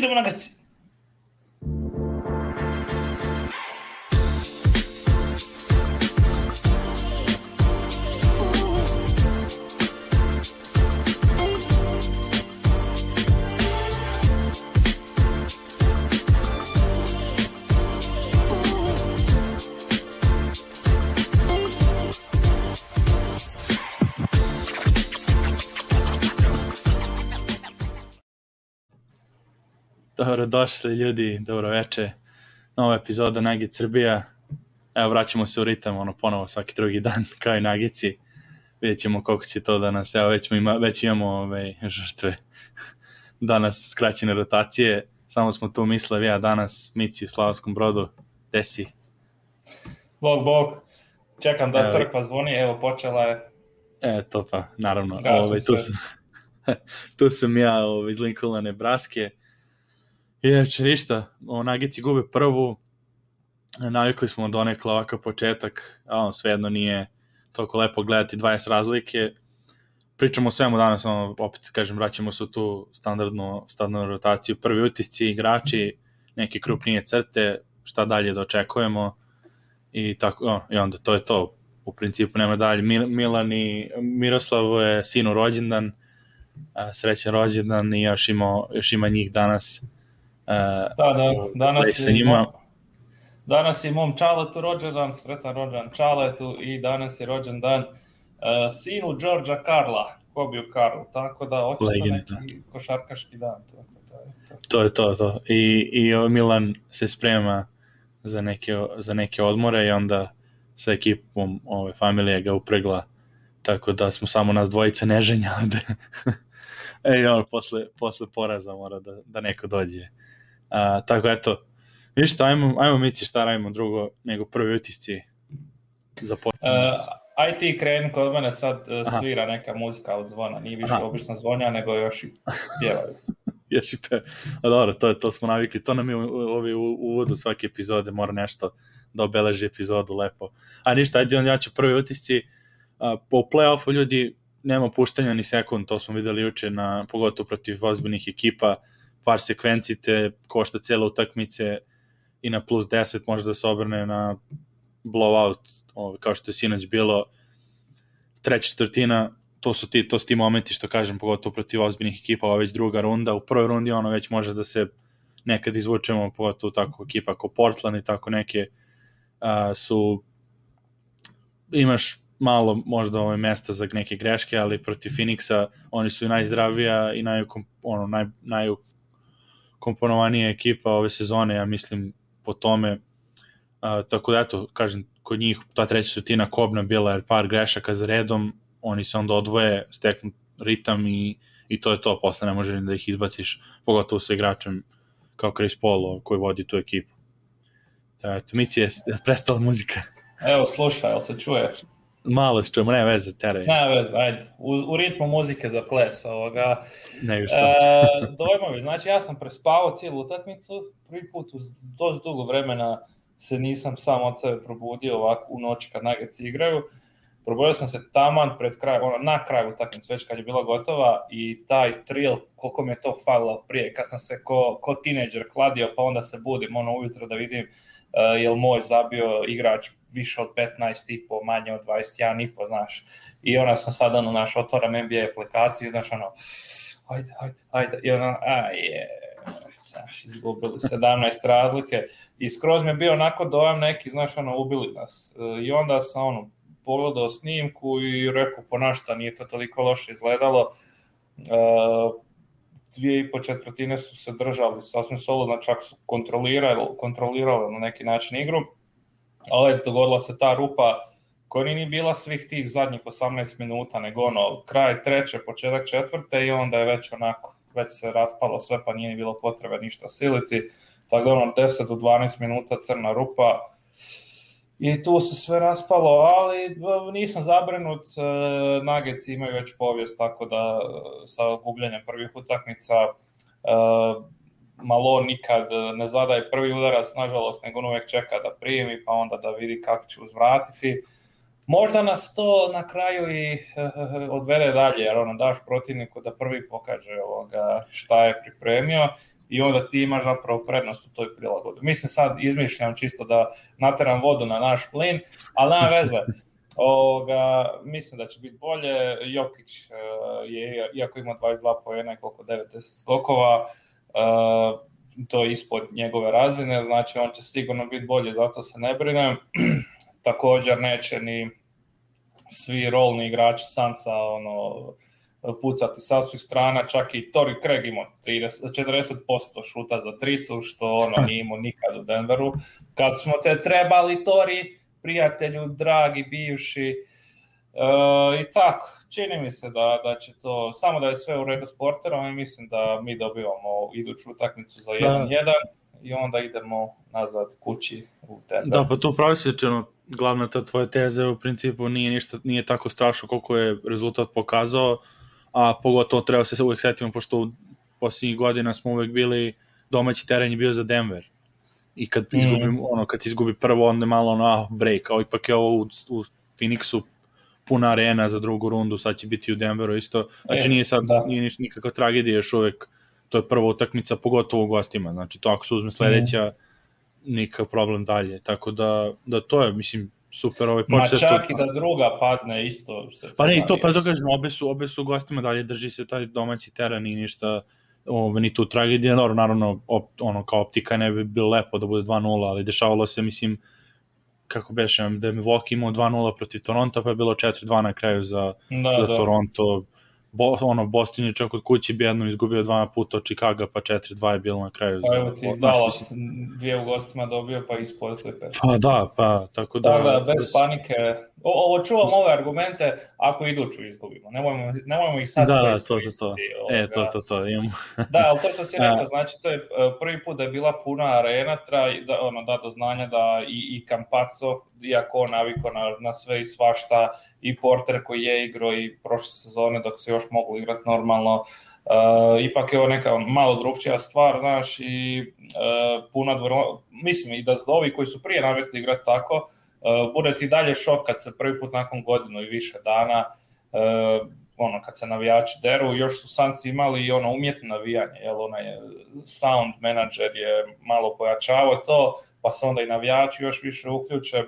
Idemo na gaci. Dobro došli ljudi, dobro veče. Nova epizoda Nagi Srbija. Evo, vraćamo se u ritam, ono, ponovo svaki drugi dan, kao i Nagici. Vidjet ćemo koliko će to da nas, evo, već, ima, već imamo ove, žrtve danas skraćene rotacije. Samo smo tu Mislav, ja danas, Mici u Slavskom brodu. Gde si? Bog, bog. Čekam da Evo. crkva zvoni, evo počela je. E, to pa, naravno. Gasim Ove, tu, se. sam, tu sam ja ove, iz Lincolna, Nebraske. Inače, ništa, Nagici gube prvu, navikli smo donekle ovakav početak, a on svejedno nije toliko lepo gledati 20 razlike. Pričamo o svemu danas, ono, opet kažem, vraćamo se u tu standardnu, standardnu rotaciju. Prvi utisci, igrači, neke krupnije crte, šta dalje da očekujemo i tako, o, i onda to je to. U principu nema dalje. Mil, Milan i Miroslavu je sinu rođendan, srećan rođendan i još ima, još ima njih danas. Uh, Da, da, danas sa njima. danas je mom Čaletu rođendan, sretan rođendan Čaletu i danas je rođendan uh, sinu Đorđa Karla, Kobiju Karl, tako da očito neki košarkaški dan. Tako da, eto. to je to, to. I, i Milan se sprema za neke, za neke odmore i onda sa ekipom ove familije ga upregla tako da smo samo nas dvojice neženja ovde. e, on posle, posle poraza mora da, da neko dođe. A, tako eto, ništa, ajmo, ajmo Mici šta radimo drugo nego prvi utisci za Uh, podcast. aj ti kreni, kod mene sad uh, Aha. svira neka muzika od zvona, nije više Aha. obično zvonja, nego još i pjevaju. još i pe... A dobro, to, je, to smo navikli, to nam je u, u, ovi u, u uvodu svake epizode, mora nešto da obeleži epizodu lepo. A ništa, ajde onda ja ću prvi utisci. A, po play-offu ljudi nema puštanja ni sekund, to smo videli juče, na, pogotovo protiv ozbiljnih ekipa, par sekvenci te košta cele utakmice i na plus 10 može da se obrne na blowout, ovaj, kao što je sinoć bilo, treća četvrtina, to su ti to su ti momenti što kažem pogotovo protiv ozbiljnih ekipa, ova već druga runda, u prvoj rundi ono već može da se nekad izvučemo, pogotovo tako ekipa kao Portland i tako neke a, su imaš malo možda ove mesta za neke greške, ali protiv Phoenixa oni su i najzdravija i naj, ono, naj, najkomponovanija ekipa ove sezone, ja mislim po tome a, tako da eto, kažem, kod njih ta treća četvrtina kobna bila je par grešaka za redom, oni se onda odvoje, steknu ritam i, i to je to, posle ne može da ih izbaciš, pogotovo sa igračem kao Chris Paul koji vodi tu ekipu. Da, eto, Mici je prestala muzika. Evo, slušaj, jel se čuje? Malo čujemo, ne veze, teraj. Ne veze, ajde, u, u ritmu muzike za ples ovoga. Ne što. E, dojmovi, znači ja sam prespavao cijelu utakmicu, prvi put uz dosta dugo vremena se nisam sam od sebe probudio ovako u noći kad Nuggets igraju. Probudio sam se taman pred kraj, ono, na kraju utakmice, već kad je bila gotova i taj trill, koliko mi je to falilo prije, kad sam se ko, ko tineđer kladio, pa onda se budim ono ujutro da vidim jel moj zabio igrač više od 15 i po, manje od 21 i po, znaš. I ona sam sad, ono, naš, otvaram NBA aplikaciju, znaš, ono, ajde, ajde, ajde, i ona, a je, znaš, izgubili 17 razlike i skroz mi je bio onako dojam neki, znaš, ono, ubili nas. E, I onda sam, ono, pogledao snimku i rekao, po našta nije to toliko loše izgledalo. E, dvije i po četvrtine su se držali sasvim solidno, čak su kontrolirali, kontrolirali na neki način igru, ali dogodila se ta rupa koja nije ni bila svih tih zadnjih 18 minuta, nego ono, kraj treće, početak četvrte i onda je već onako, već se raspalo sve, pa nije ni bilo potrebe ništa siliti, tako da ono 10 do 12 minuta crna rupa, i tu se sve raspalo, ali nisam zabrinut, Nuggets imaju već povijest, tako da sa gubljanjem prvih utakmica Malo nikad ne zadaje prvi udarac, nažalost, nego on uvek čeka da primi, pa onda da vidi kako će uzvratiti. Možda nas to na kraju i odvede dalje, jer ono daš protivniku da prvi pokaže ovoga šta je pripremio i onda ti imaš zapravo prednost u toj prilagodbi. Mislim sad izmišljam čisto da nateram vodu na naš plin, ali nema veze. Ovoga, mislim da će biti bolje. Jokić uh, je, iako ima 22 pojena i koliko 90 skokova, uh, to je ispod njegove razine, znači on će sigurno biti bolje, zato se ne brinem. Također neće ni svi rolni igrači Sansa ono, pucati sa svih strana, čak i Tori Craig imao 30, 40% šuta za tricu, što ono nije imao nikad u Denveru. Kad smo te trebali, Tori, prijatelju, dragi, bivši, e, i tako, čini mi se da, da će to, samo da je sve u redu s porterom i mislim da mi dobivamo iduću utakmicu za 1-1 da. i onda idemo nazad kući u Denver. Da, pa to pravi se čeno, glavna ta tvoja teza u principu nije ništa, nije tako strašno koliko je rezultat pokazao, a pogotovo treba se uvek setimo, pošto u posljednjih godina smo uvek bili, domaći teren je bio za Denver. I kad mm. izgubim, ono, kad se izgubi prvo, onda je malo ono, ah, break, a ipak je ovo u, u Phoenixu puna arena za drugu rundu, sad će biti u Denveru isto. Znači nije sad, da. nije nikakva tragedija još uvek, to je prva utakmica, pogotovo u gostima. Znači to ako se uzme sledeća, mm. nikakav problem dalje. Tako da, da to je, mislim, super ovaj počet. Ma čak i da druga padne isto. Se pa ne, i to pa da kažem, obe su, obe su gostima dalje, drži se taj domaći teren i ništa, ove, ni tu tragedija, naravno, naravno op, ono, kao optika ne bi bilo lepo da bude 2-0, ali dešavalo se, mislim, kako beše, da je Milwaukee imao 2-0 protiv Toronto, pa je bilo 4-2 na kraju za, da, za da. Toronto. Bo, ono, Boston je čak od kući bi jednom izgubio dva puta od Chicago, pa 4-2 je bilo na kraju. Pa evo ti Dallas dvije u gostima dobio, pa ispod Pa da, pa tako da... Da, da, bez panike, o, ovo čuvam ove argumente ako iduću izgubimo. Nemojmo, nemojmo ih sad da, sve da, to, to, to. E, to, to, to, imamo. da, ali to što si rekao, znači to je e, prvi put da je bila puna arena, tra, da, ono, da do znanja da i, i Campazzo, iako on naviko na, na sve i svašta, i Porter koji je igrao i prošle sezone dok se još mogu igrati normalno, uh, ipak je ovo neka malo drugčija stvar, znaš, i uh, puna dvoro, mislim i da ovi koji su prije navikli igrati tako, uh, bude ti dalje šok kad se prvi put nakon godinu i više dana uh, ono, kad se navijači deru, još su Sansi imali i ono umjetno navijanje, jel, onaj sound manager je malo pojačavao to, pa se onda i navijači još više uključe,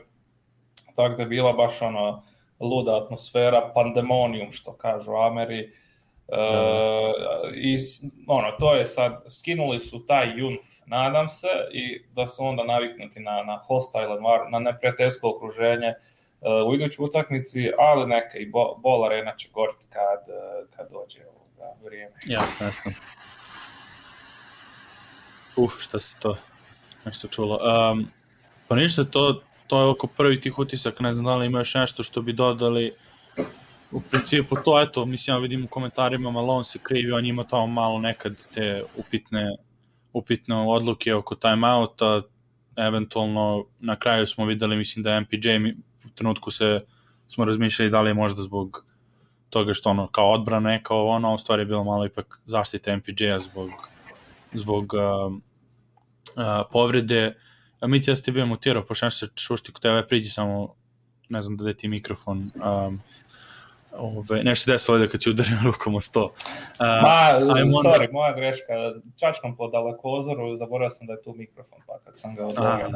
tako da je bila baš ono luda atmosfera, pandemonium, što kažu Ameri, Uh, i ono, to je sad, skinuli su taj junf, nadam se, i da su onda naviknuti na, na hostile, na neprijateljsko okruženje uh, u idućoj utakmici, ali neka i bo, bol arena će goriti kad, uh, kad dođe ovoga vrijeme. Jasno, jasno. Uh, šta se to nešto čulo. Um, pa ništa, to, to je oko prvi tih utisak, ne znam da li ima još nešto što bi dodali u principu to, eto, mislim, ja vidim u komentarima, malo on se krivi, on ima tamo malo nekad te upitne, upitne odluke oko timeouta, eventualno na kraju smo videli, mislim da je MPJ u trenutku se smo razmišljali da li je možda zbog toga što ono kao odbrana je kao ono, u stvari je bilo malo ipak zaštite MPJ-a zbog, zbog uh, uh, povrede. A mi ja ste bio mutirao, pošto nešto se šušti kod tebe, priđi samo, ne znam da je ti mikrofon. Um, Ove, nešto se desilo da kad ću udarim rukom o sto. Uh, Ma, sorry, onda... moja greška. Čačkam po dalekozoru, zaboravio sam da je tu mikrofon, pa kad sam ga odvorio.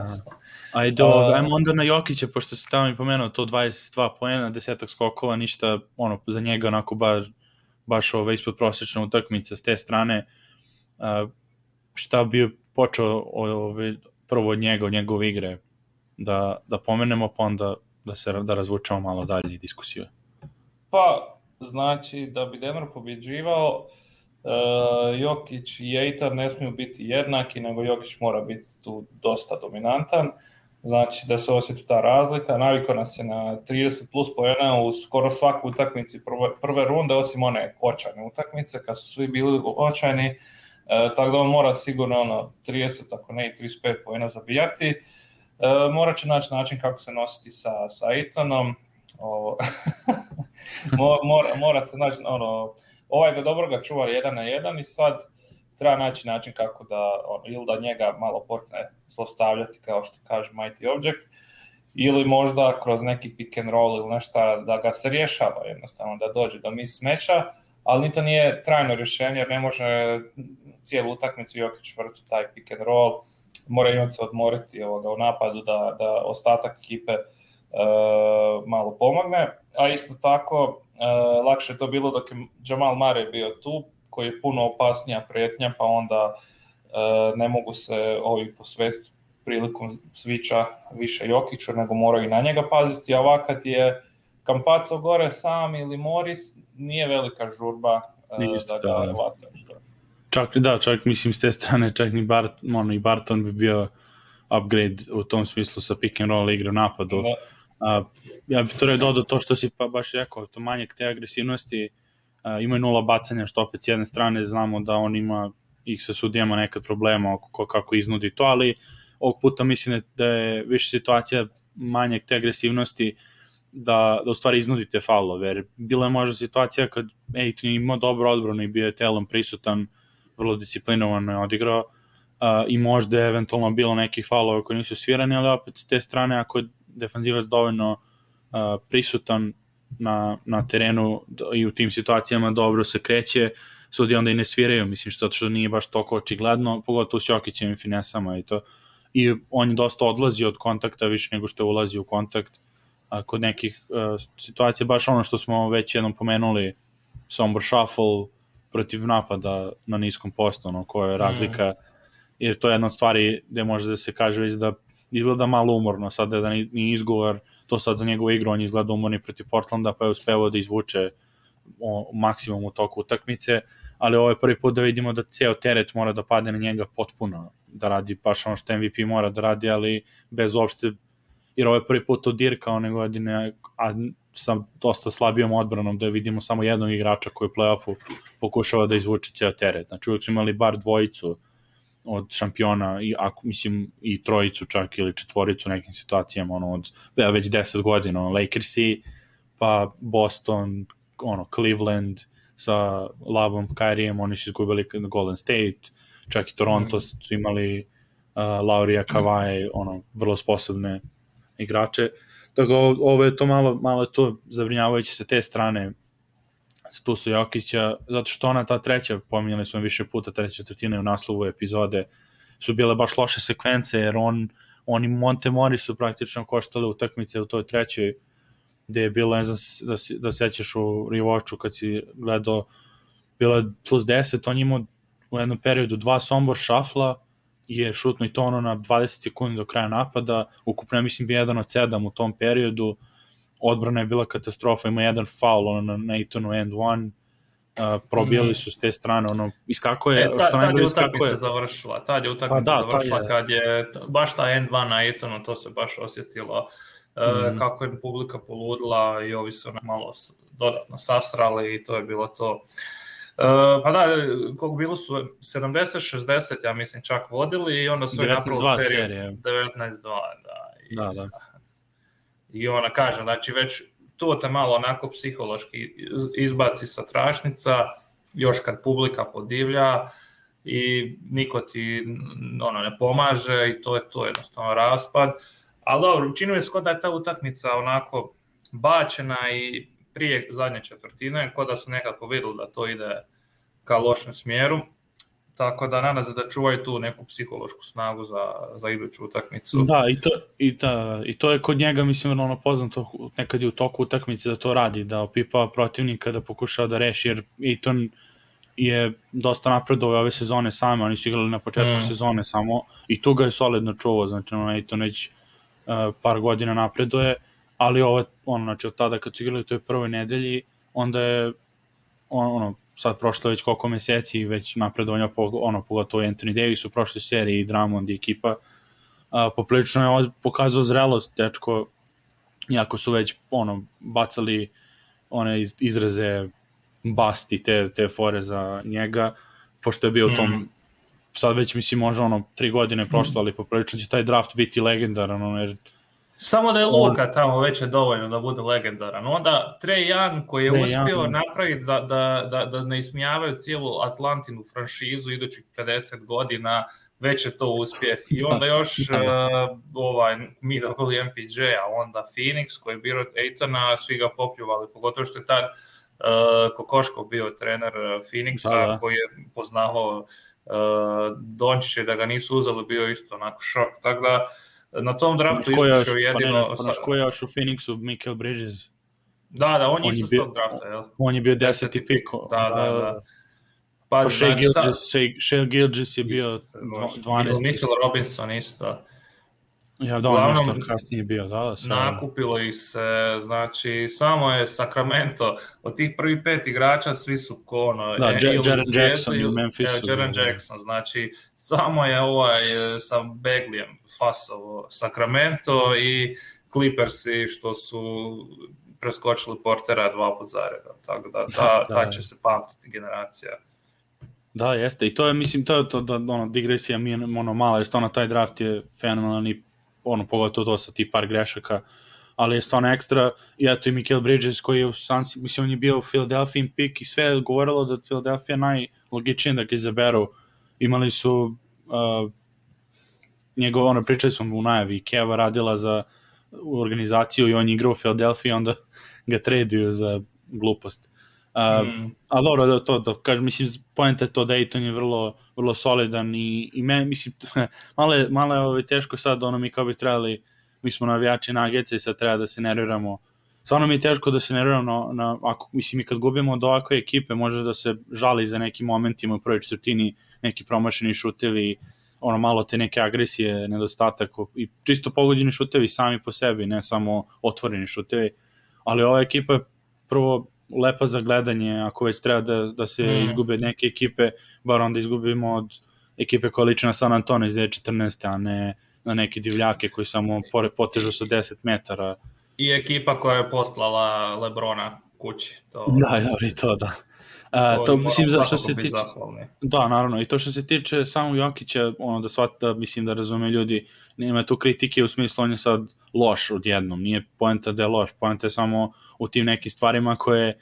Ajde, uh, ajmo onda na Jokića, pošto se tamo mi pomenuo to 22 poena, desetak skokova, ništa, ono, za njega onako baš, baš ove, ispod prosječna utakmica s te strane. Uh, šta bi počeo ove, prvo od njega, od njegove igre, da, da pomenemo, pa onda da se da razvučemo malo dalje diskusiju. Pa, znači, da bi Denver pobjeđivao, uh, Jokić i Ejtar ne smiju biti jednaki, nego Jokić mora biti tu dosta dominantan. Znači, da se osjeti ta razlika. Naviko nas je na 30 plus pojena u skoro svaku utakmici prve, prve runde, osim one očajne utakmice, kad su svi bili očajni. Uh, tako da on mora sigurno ono, 30, ako ne i 35 pojena zabijati. Uh, mora će naći način kako se nositi sa, sa Itonom Ovo, mora, mora se naći, ono, ovaj ga dobro ga čuva jedan na jedan i sad treba naći način kako da, ono, ili da njega malo počne zlostavljati, kao što kaže Mighty Object, ili možda kroz neki pick and roll ili nešto da ga se rješava jednostavno, da dođe do mis meča, ali ni to nije trajno rješenje jer ne može cijelu utakmicu Jokić vrcu taj pick and roll, mora imati se odmoriti ovoga, u napadu da, da ostatak ekipe uh, malo pomogne, a isto tako uh, lakše je to bilo dok je Jamal Murray bio tu, koji je puno opasnija pretnja, pa onda uh, ne mogu se ovi posvetiti prilikom sviča više Jokiću, nego moraju na njega paziti, a ovakad je Kampaco gore sam ili Moris, nije velika žurba uh, da ga hvataš. Da. Čak, da, čak mislim s te strane, čak ni Bart, ono, i Barton bi bio upgrade u tom smislu sa pick and roll igre u napadu. Da. A, ja bih to dodao to što si pa baš rekao, to manjak te agresivnosti, a, ima nula bacanja, što opet s jedne strane znamo da on ima ih sa sudijama nekad problema oko kako iznudi to, ali ovog puta mislim da je više situacija manjak te agresivnosti da, da u stvari iznudite faulove, jer bila je možda situacija kad Ejton imao dobro odbranu i bio je telom prisutan, vrlo disciplinovano je odigrao, uh, i možda je eventualno bilo nekih faulova koji nisu svirani, ali opet s te strane ako je defanzivac dovoljno uh, prisutan na, na terenu i u tim situacijama dobro se kreće, sudi onda i ne sviraju, mislim što, što nije baš toliko očigledno, pogotovo s Jokićem i finesama i to. I on je dosta odlazi od kontakta više nego što ulazi u kontakt a, kod nekih a, situacija, baš ono što smo već jednom pomenuli, Sombor Shuffle protiv napada na niskom postu, ono, koja je razlika, mm. jer to je jedna od stvari gde može da se kaže već da izgleda malo umorno, sad da ni, izgovor, to sad za njegovu igru, on izgleda umorni protiv Portlanda, pa je uspevao da izvuče o, maksimum u toku utakmice, ali ovo je prvi put da vidimo da ceo teret mora da padne na njega potpuno, da radi baš ono što MVP mora da radi, ali bez uopšte, jer ovo je prvi put od Dirka one godine, a sa dosta slabijom odbranom, da vidimo samo jednog igrača koji u play-offu pokušava da izvuče ceo teret. Znači uvijek smo imali bar dvojicu od šampiona i ako mislim i trojicu čak ili četvoricu u nekim situacijama ono od ja, već 10 godina ono, Lakersi pa Boston ono Cleveland sa Lavom Kyrijem oni su izgubili Golden State čak i Toronto mm. su imali uh, Laurija Kavaje ono vrlo sposobne igrače. Tako ovo je to malo malo to zabrinjavajuće sa te strane tu su Jokića, zato što ona ta treća, pominjali smo više puta, treća četvrtina u naslovu epizode, su bile baš loše sekvence, jer on, oni Monte Mori su praktično koštali utakmice u toj trećoj, gde je bilo, ne znam da, da sećaš u Rivoču kad si gledao, bilo je plus 10, on imao u jednom periodu dva sombor šafla, je šutno i to ono na 20 sekundi do kraja napada, ukupno mislim bi jedan od sedam u tom periodu, odbrana je bila katastrofa, ima jedan faul ono, na Nathanu end one, uh, probijali mm. su s te strane, ono, iskako je, e, ta, što najbolje iskako je. završila, tad je utakmica pa, da, završila je. kad je, baš ta end one na Nathanu, to se baš osjetilo, uh, mm. kako je publika poludila i ovi su malo dodatno sasrali i to je bilo to. Uh, pa da, koliko bilo su 70-60, ja mislim, čak vodili i onda su napravili seriju 19-2, da. I, da, da. I ona kaže, znači već to te malo onako psihološki izbaci sa trašnica, još kad publika podivlja i niko ti ono, ne pomaže i to je to jednostavno raspad. Ali dobro, čini mi se kod da je ta utakmica onako bačena i prije zadnje četvrtine, kod da su nekako videli da to ide ka lošem smjeru. Tako da nadam se da čuvaju tu neku psihološku snagu za, za iduću utakmicu. Da, i to, i, da, i to je kod njega, mislim, ono poznato nekad je u toku utakmice da to radi, da opipa protivnika, da pokušava da reši, jer Eton je dosta napredovao ove sezone same, oni su igrali na početku mm. sezone samo i tu ga je solidno čuvao, znači ono, Eton već uh, par godina napreduje, ali ovo, ono, znači od tada kad su igrali u toj prvoj nedelji, onda je on, ono, sad prošlo već koliko meseci već napredovanja po, ono, pogotovo Anthony Davis u prošloj seriji i Drummond i ekipa a, poprilično je pokazao zrelost dečko iako su već ono bacali one izraze basti te, te fore za njega pošto je bio mm. u tom mhm. sad već mislim može ono tri godine prošlo ali poprilično će taj draft biti legendaran ono, jer Samo da je Luka tamo već je dovoljno da bude legendaran. Onda Trey Young koji je Trey uspio Young. napraviti da, da, da, da ne ismijavaju cijelu Atlantinu franšizu idućih 50 godina, već je to uspjeh. I onda još uh, ovaj, mi dobili MPJ, a onda Phoenix koji je bio Ejtona, svi ga popljuvali, pogotovo što je tad uh, Kokoško bio trener Phoenixa da, da. koji je poznavao uh, Dončić je da ga nisu uzeli bio isto onako šok, tako da na tom draftu još, pa ne, jedino... ne, pa ko je još u Phoenixu, Michael Bridges. Da, da, on, On je je isto s bio- tog drafta, jel? On je bio Deseti pik. Da, da, da. Pa Pazi, Shea znači, Gilgis, sad- Shea, Shea Gilgis je bio Isuse Bože. 12. Mitchell Robinson isto. Ja da, on Uglavnom, nešto kasnije bio, da, da. Sa, Nakupilo ih se, znači, samo je Sacramento, od tih prvih pet igrača, svi su ko ono, Da, Jaren Jackson i u Memphisu, Jaren da, da. Jackson, znači, samo je ovaj e, sa Beglijem fasovo Sacramento i Clippersi što su preskočili Portera dva put zareda, tako da ta, Da, ta da. će se pamtiti generacija. Da, jeste. I to je, mislim, to je to, da, ono, digresija mi je ono mala, jer stvarno taj draft je fenomenalan i ono, pogotovo to sa ti par grešaka, ali je stvarno ekstra, i eto i Mikael Bridges koji je u Sansi, mislim, on je bio u Philadelphia pick i sve je govorilo da Philadelphia najlogičnije da ga izaberu. Imali su uh, njegov, ono, pričali smo u najavi, Keva radila za organizaciju i on je igrao u Philadelphia, onda ga traduju za glupost. Uh, Mm. a dobro, da to, da kažem, mislim, poenta je to da Ejton je vrlo, vrlo solidan i, i me, mislim, malo je, malo je ovaj, teško sad, ono, mi kao bi trebali, mi smo navijači nageca i sad treba da se nerviramo. Stvarno mi je teško da se nerviramo na, na ako, mislim, i kad gubimo od ovakve ekipe, može da se žali za nekim momentima u prvoj četvrtini, neki promašeni šutevi, ono, malo te neke agresije, nedostatak i čisto pogođeni šutevi sami po sebi, ne samo otvoreni šutevi, ali ova ekipa je prvo lepa za gledanje, ako već treba da, da se Mm. izgube neke ekipe, bar onda izgubimo od ekipe koja liči na San Antonio iz 2014. a ne na neke divljake koji samo pore, potežu sa 10 metara. I ekipa koja je poslala Lebrona kući. To, Da, dobro, i to da. A, to, moramo mislim, za što se tiče... zahvalni. Da, naravno, i to što se tiče samog Jokića, ono da shvata, da, mislim da razume ljudi, nema tu kritike u smislu on je sad loš odjednom, nije poenta da je loš, poenta je samo u tim nekim stvarima koje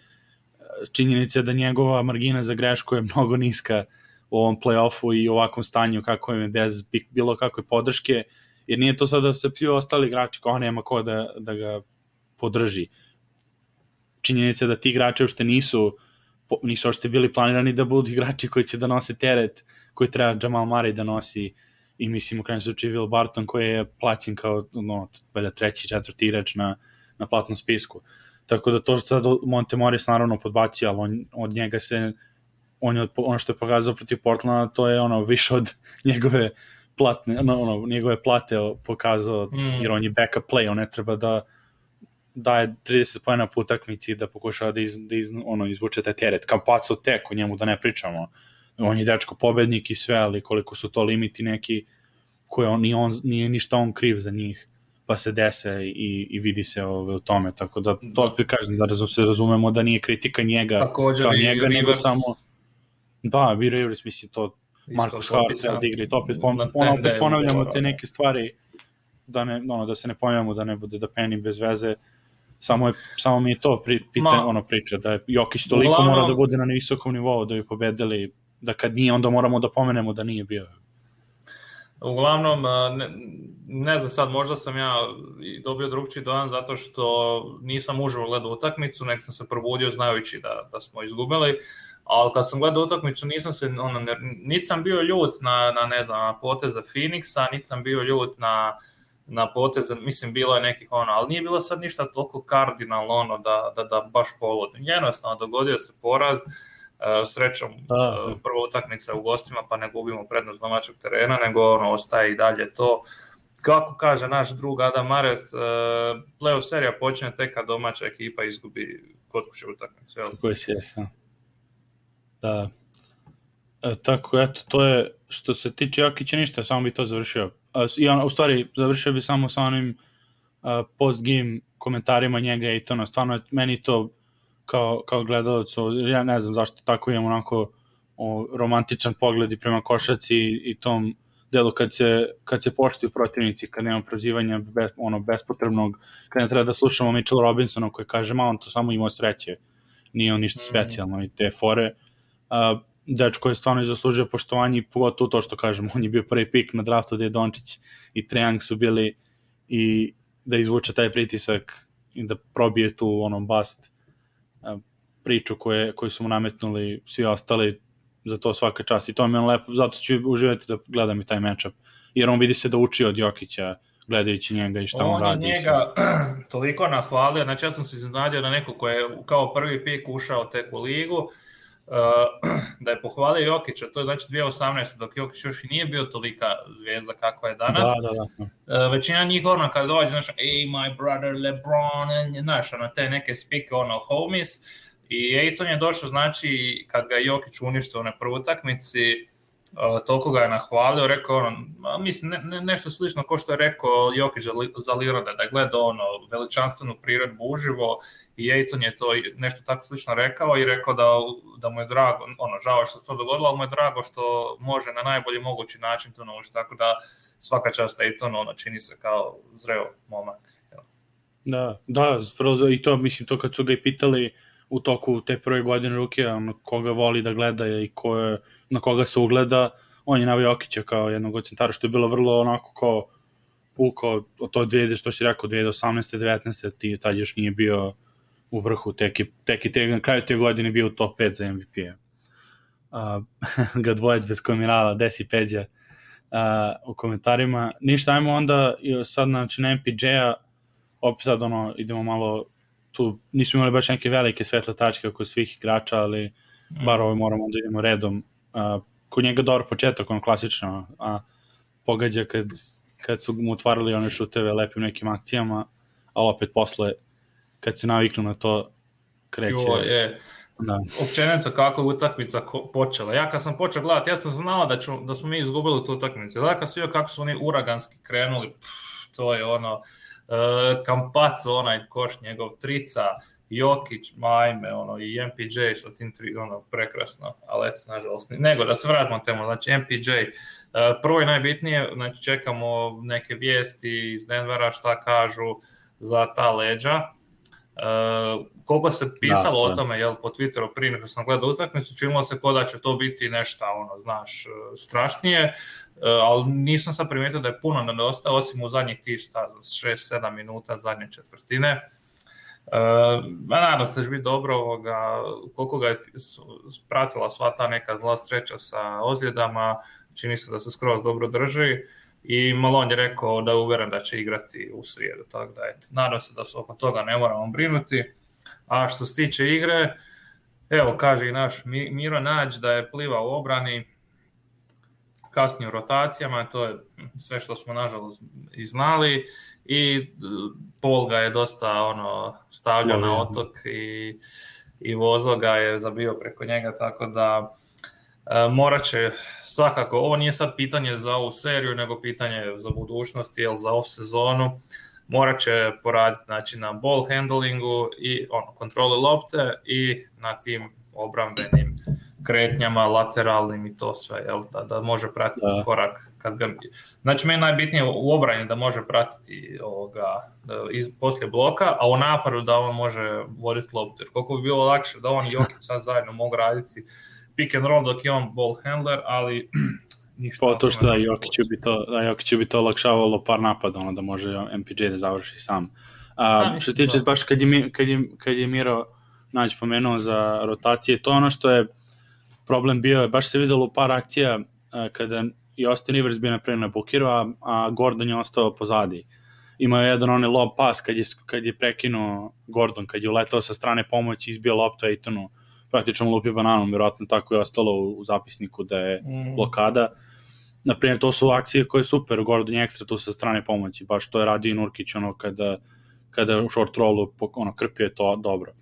činjenica je da njegova margina za grešku je mnogo niska u ovom play-offu i u ovakvom stanju kako je bez bi- bilo kakve podrške, jer nije to sad da se pljuju ostali igrači, kao nema ko da, da ga podrži. Činjenica je da ti igrači uopšte nisu nisu uopšte bili planirani da budu igrači koji će da nose teret koji treba Jamal Murray da nosi i mislim u krajnjem slučaju Will Barton koji je plaćen kao no, valjda treći, četvrti igrač na, na platnom spisku. Tako da to što sad Monte Morris naravno podbacio, ali on, od njega se on je od, ono što je pokazao protiv Portlanda, to je ono više od njegove platne, no, ono, njegove plate pokazao, mm. jer on je backup play, on ne treba da daje 30 pojena po utakmici da pokušava da, iz, da iz, ono, izvuče taj teret. Kampaco tek, o njemu da ne pričamo. On je dečko pobednik i sve, ali koliko su to limiti neki koje on, ni on, nije ništa on kriv za njih pa se dese i, i vidi se ove, u tome, tako da to opet kažem da razum, se razumemo da nije kritika njega Također kao njega, nego samo da, vi Rivers, mislim to Marcus Hart treba da igra i to opet, pon, 10 opet ponavljamo te neke stvari da, ne, ono, da se ne ponavljamo da ne bude da peni bez veze samo, je, samo mi je to pri, pita, Ma- ono priča da je Jokić toliko Uglavnom- mora da bude na visokom nivou da bi pobedili da kad nije onda moramo da pomenemo da nije bio. Uglavnom, ne, ne znam sad, možda sam ja dobio drugčiji dojam zato što nisam uživo gledao utakmicu, nek sam se probudio znajući da, da smo izgubili, ali kad sam gledao utakmicu nisam se, ono, ne, niti sam bio ljut na, na ne znam, na poteza Phoenixa, niti sam bio ljut na, na poteze, mislim, bilo je nekih ono, ali nije bilo sad ništa toliko kardinalno ono da, da, da baš polodim. Jednostavno, dogodio se poraz, Uh, srećom Da. uh, prva utakmica u gostima pa ne gubimo prednost domaćeg terena nego ono ostaje i dalje to kako kaže naš drug Adam Mares uh, playoff serija počne tek kad domaća ekipa izgubi kod kuće utakmicu jel? koji si jesam. Da. E, tako, eto, to je, što se tiče Jokića ništa, samo bi to završio. A, s- I on, u stvari, završio bi samo sa onim uh, post-game komentarima njega i to, stvarno je meni to kao, kao gledalac, ja ne znam zašto tako imam onako o, romantičan pogled i prema košaci i, i tom delu kad se, kad se poštuju protivnici, kad nema prozivanja bez, ono, bespotrebnog, kad ne treba da slušamo Mitchell Robinsona koji kaže, ma on to samo imao sreće, nije on ništa Mhm. specijalno i te fore. Uh, dečko je stvarno i zaslužio poštovanje i pogotovo to što kažem, on je bio prvi pik na draftu gde je Dončić i Trejang su bili i da izvuče taj pritisak i da probije tu ono bast uh, priču koje, koju su mu nametnuli svi ostali za to svaka čast i to mi je lepo, zato ću uživati da gledam i taj matchup, jer on vidi se da uči od Jokića, gledajući njega i šta on, on radi. On je njega toliko nahvalio, znači ja sam se iznenadio na neko ko je kao prvi pik ušao tek u ligu, da je pohvalio Jokića, to je znači 2018. dok Jokić još i nije bio tolika zvijezda kakva je danas. Da, da, da. Uh, većina njih ono kad dođe, znaš, ej, my brother LeBron, znaš, ono, te neke spike, ono, homies, i Ejton je došao, znači, kad ga Jokić uništio na prvoj utakmici, Uh, toliko ga je nahvalio, rekao ono, mislim, ne, ne, nešto slično kao što je rekao Jokić za, za Lirada, da je gledao ono, veličanstvenu priredbu uživo i Ejton je to nešto tako slično rekao i rekao da, da mu je drago, ono, žao što se to dogodilo, ali mu je drago što može na najbolji mogući način to naučiti, tako da svaka čast Ejton, ono, čini se kao zreo momak. Da, da, i to, mislim, to kad su ga i pitali, u toku te prve godine ruke, ono, koga voli da gleda i ko je, na koga se ugleda, on je navio Jokića kao jednog od centara, što je bilo vrlo onako kao uko, to 2000, što si rekao, 2018. 19. ti tad još nije bio u vrhu, tek i, tek i te, na kraju te godine bio u top 5 za MVP-a. Uh, ga dvojec bez komirala, Desi Peđa uh, u komentarima. Ništa, ajmo onda sad znači, na MPJ-a, opet sad ono, idemo malo tu nismo imali baš neke velike svetle tačke oko svih igrača, ali mm. bar ovo moramo da idemo redom. Uh, kod njega dobar početak, on klasično, a pogađa kad, kad su mu otvarali one šuteve lepim nekim akcijama, a opet posle, kad se naviknu na to, kreće. Jo, je. Da. Općenito kako je utakmica počela. Ja kad sam počeo gledati, ja sam znao da, ću, da smo mi izgubili tu utakmicu. Da kad sam vidio kako su oni uraganski krenuli, pff, to je ono, uh, Kampaco, onaj koš njegov, Trica, Jokić, Majme, ono, i MPJ sa tim tri, ono, prekrasno, ali eto, nažalost, nego da se vratimo temu, znači MPJ, uh, prvo i najbitnije, znači čekamo neke vijesti iz Denvera šta kažu za ta leđa, Uh, koliko se pisalo da, o tome jel, po Twitteru prije nego sam gledao utakmicu, činilo se ko da će to biti nešto, ono, znaš, strašnije. E, ali nisam sad primijetio da je puno nedostao, osim u zadnjih tih šta, 6-7 minuta zadnje četvrtine. Uh, nadam se da biti dobro ovoga, koliko ga je pratila sva ta neka zla sreća sa ozljedama, čini se da se skroz dobro drži i Malon je rekao da uveren da će igrati u srijedu, tako da eto, nadam se da se oko toga ne moramo brinuti. A što se tiče igre, evo kaže i naš Miro Nađ da je pliva u obrani, kasnije u rotacijama, to je sve što smo nažalost i znali i Pol ga je dosta ono stavljao na otok i, i vozo ga je zabio preko njega, tako da e, morat će svakako, ovo nije sad pitanje za ovu seriju, nego pitanje za budućnost, jel za off sezonu, morat će poraditi znači, na ball handlingu i ono, kontrole lopte i na tim obrambenim kretnjama, lateralnim i to sve, jel, da, da može pratiti da. korak. Kad ga, znači, meni najbitnije u obrani da može pratiti ovoga, da, iz, poslije bloka, a u napadu da on može voditi loptu. Jer koliko bi bilo lakše da on i Jokić sad zajedno mogu raditi pick and roll dok je on ball handler, ali ništa. Pa to što da Jokiću bi to, da Jokiću bi to olakšavalo par napada, ono da može MPJ da završi sam. A, a što tiče baš kad je, kad je, kad je Miro Nać pomenuo za rotacije, to ono što je problem bio je, baš se videlo u par akcija uh, kada i Austin Rivers bio napravio na blokiru, a, a Gordon je ostao pozadi. Imao je jedan onaj lob pas kad je, kad je prekinuo Gordon, kad je uletao sa strane pomoći, izbio loptu Aitonu, praktično lupio bananom, vjerojatno tako je ostalo u, u zapisniku da je mm. blokada. Naprimjer, to su akcije koje je super, Gordon je ekstra tu sa strane pomoći, baš to je radio i Nurkić, ono, kada, kada u short rollu, ono, krpio je to dobro.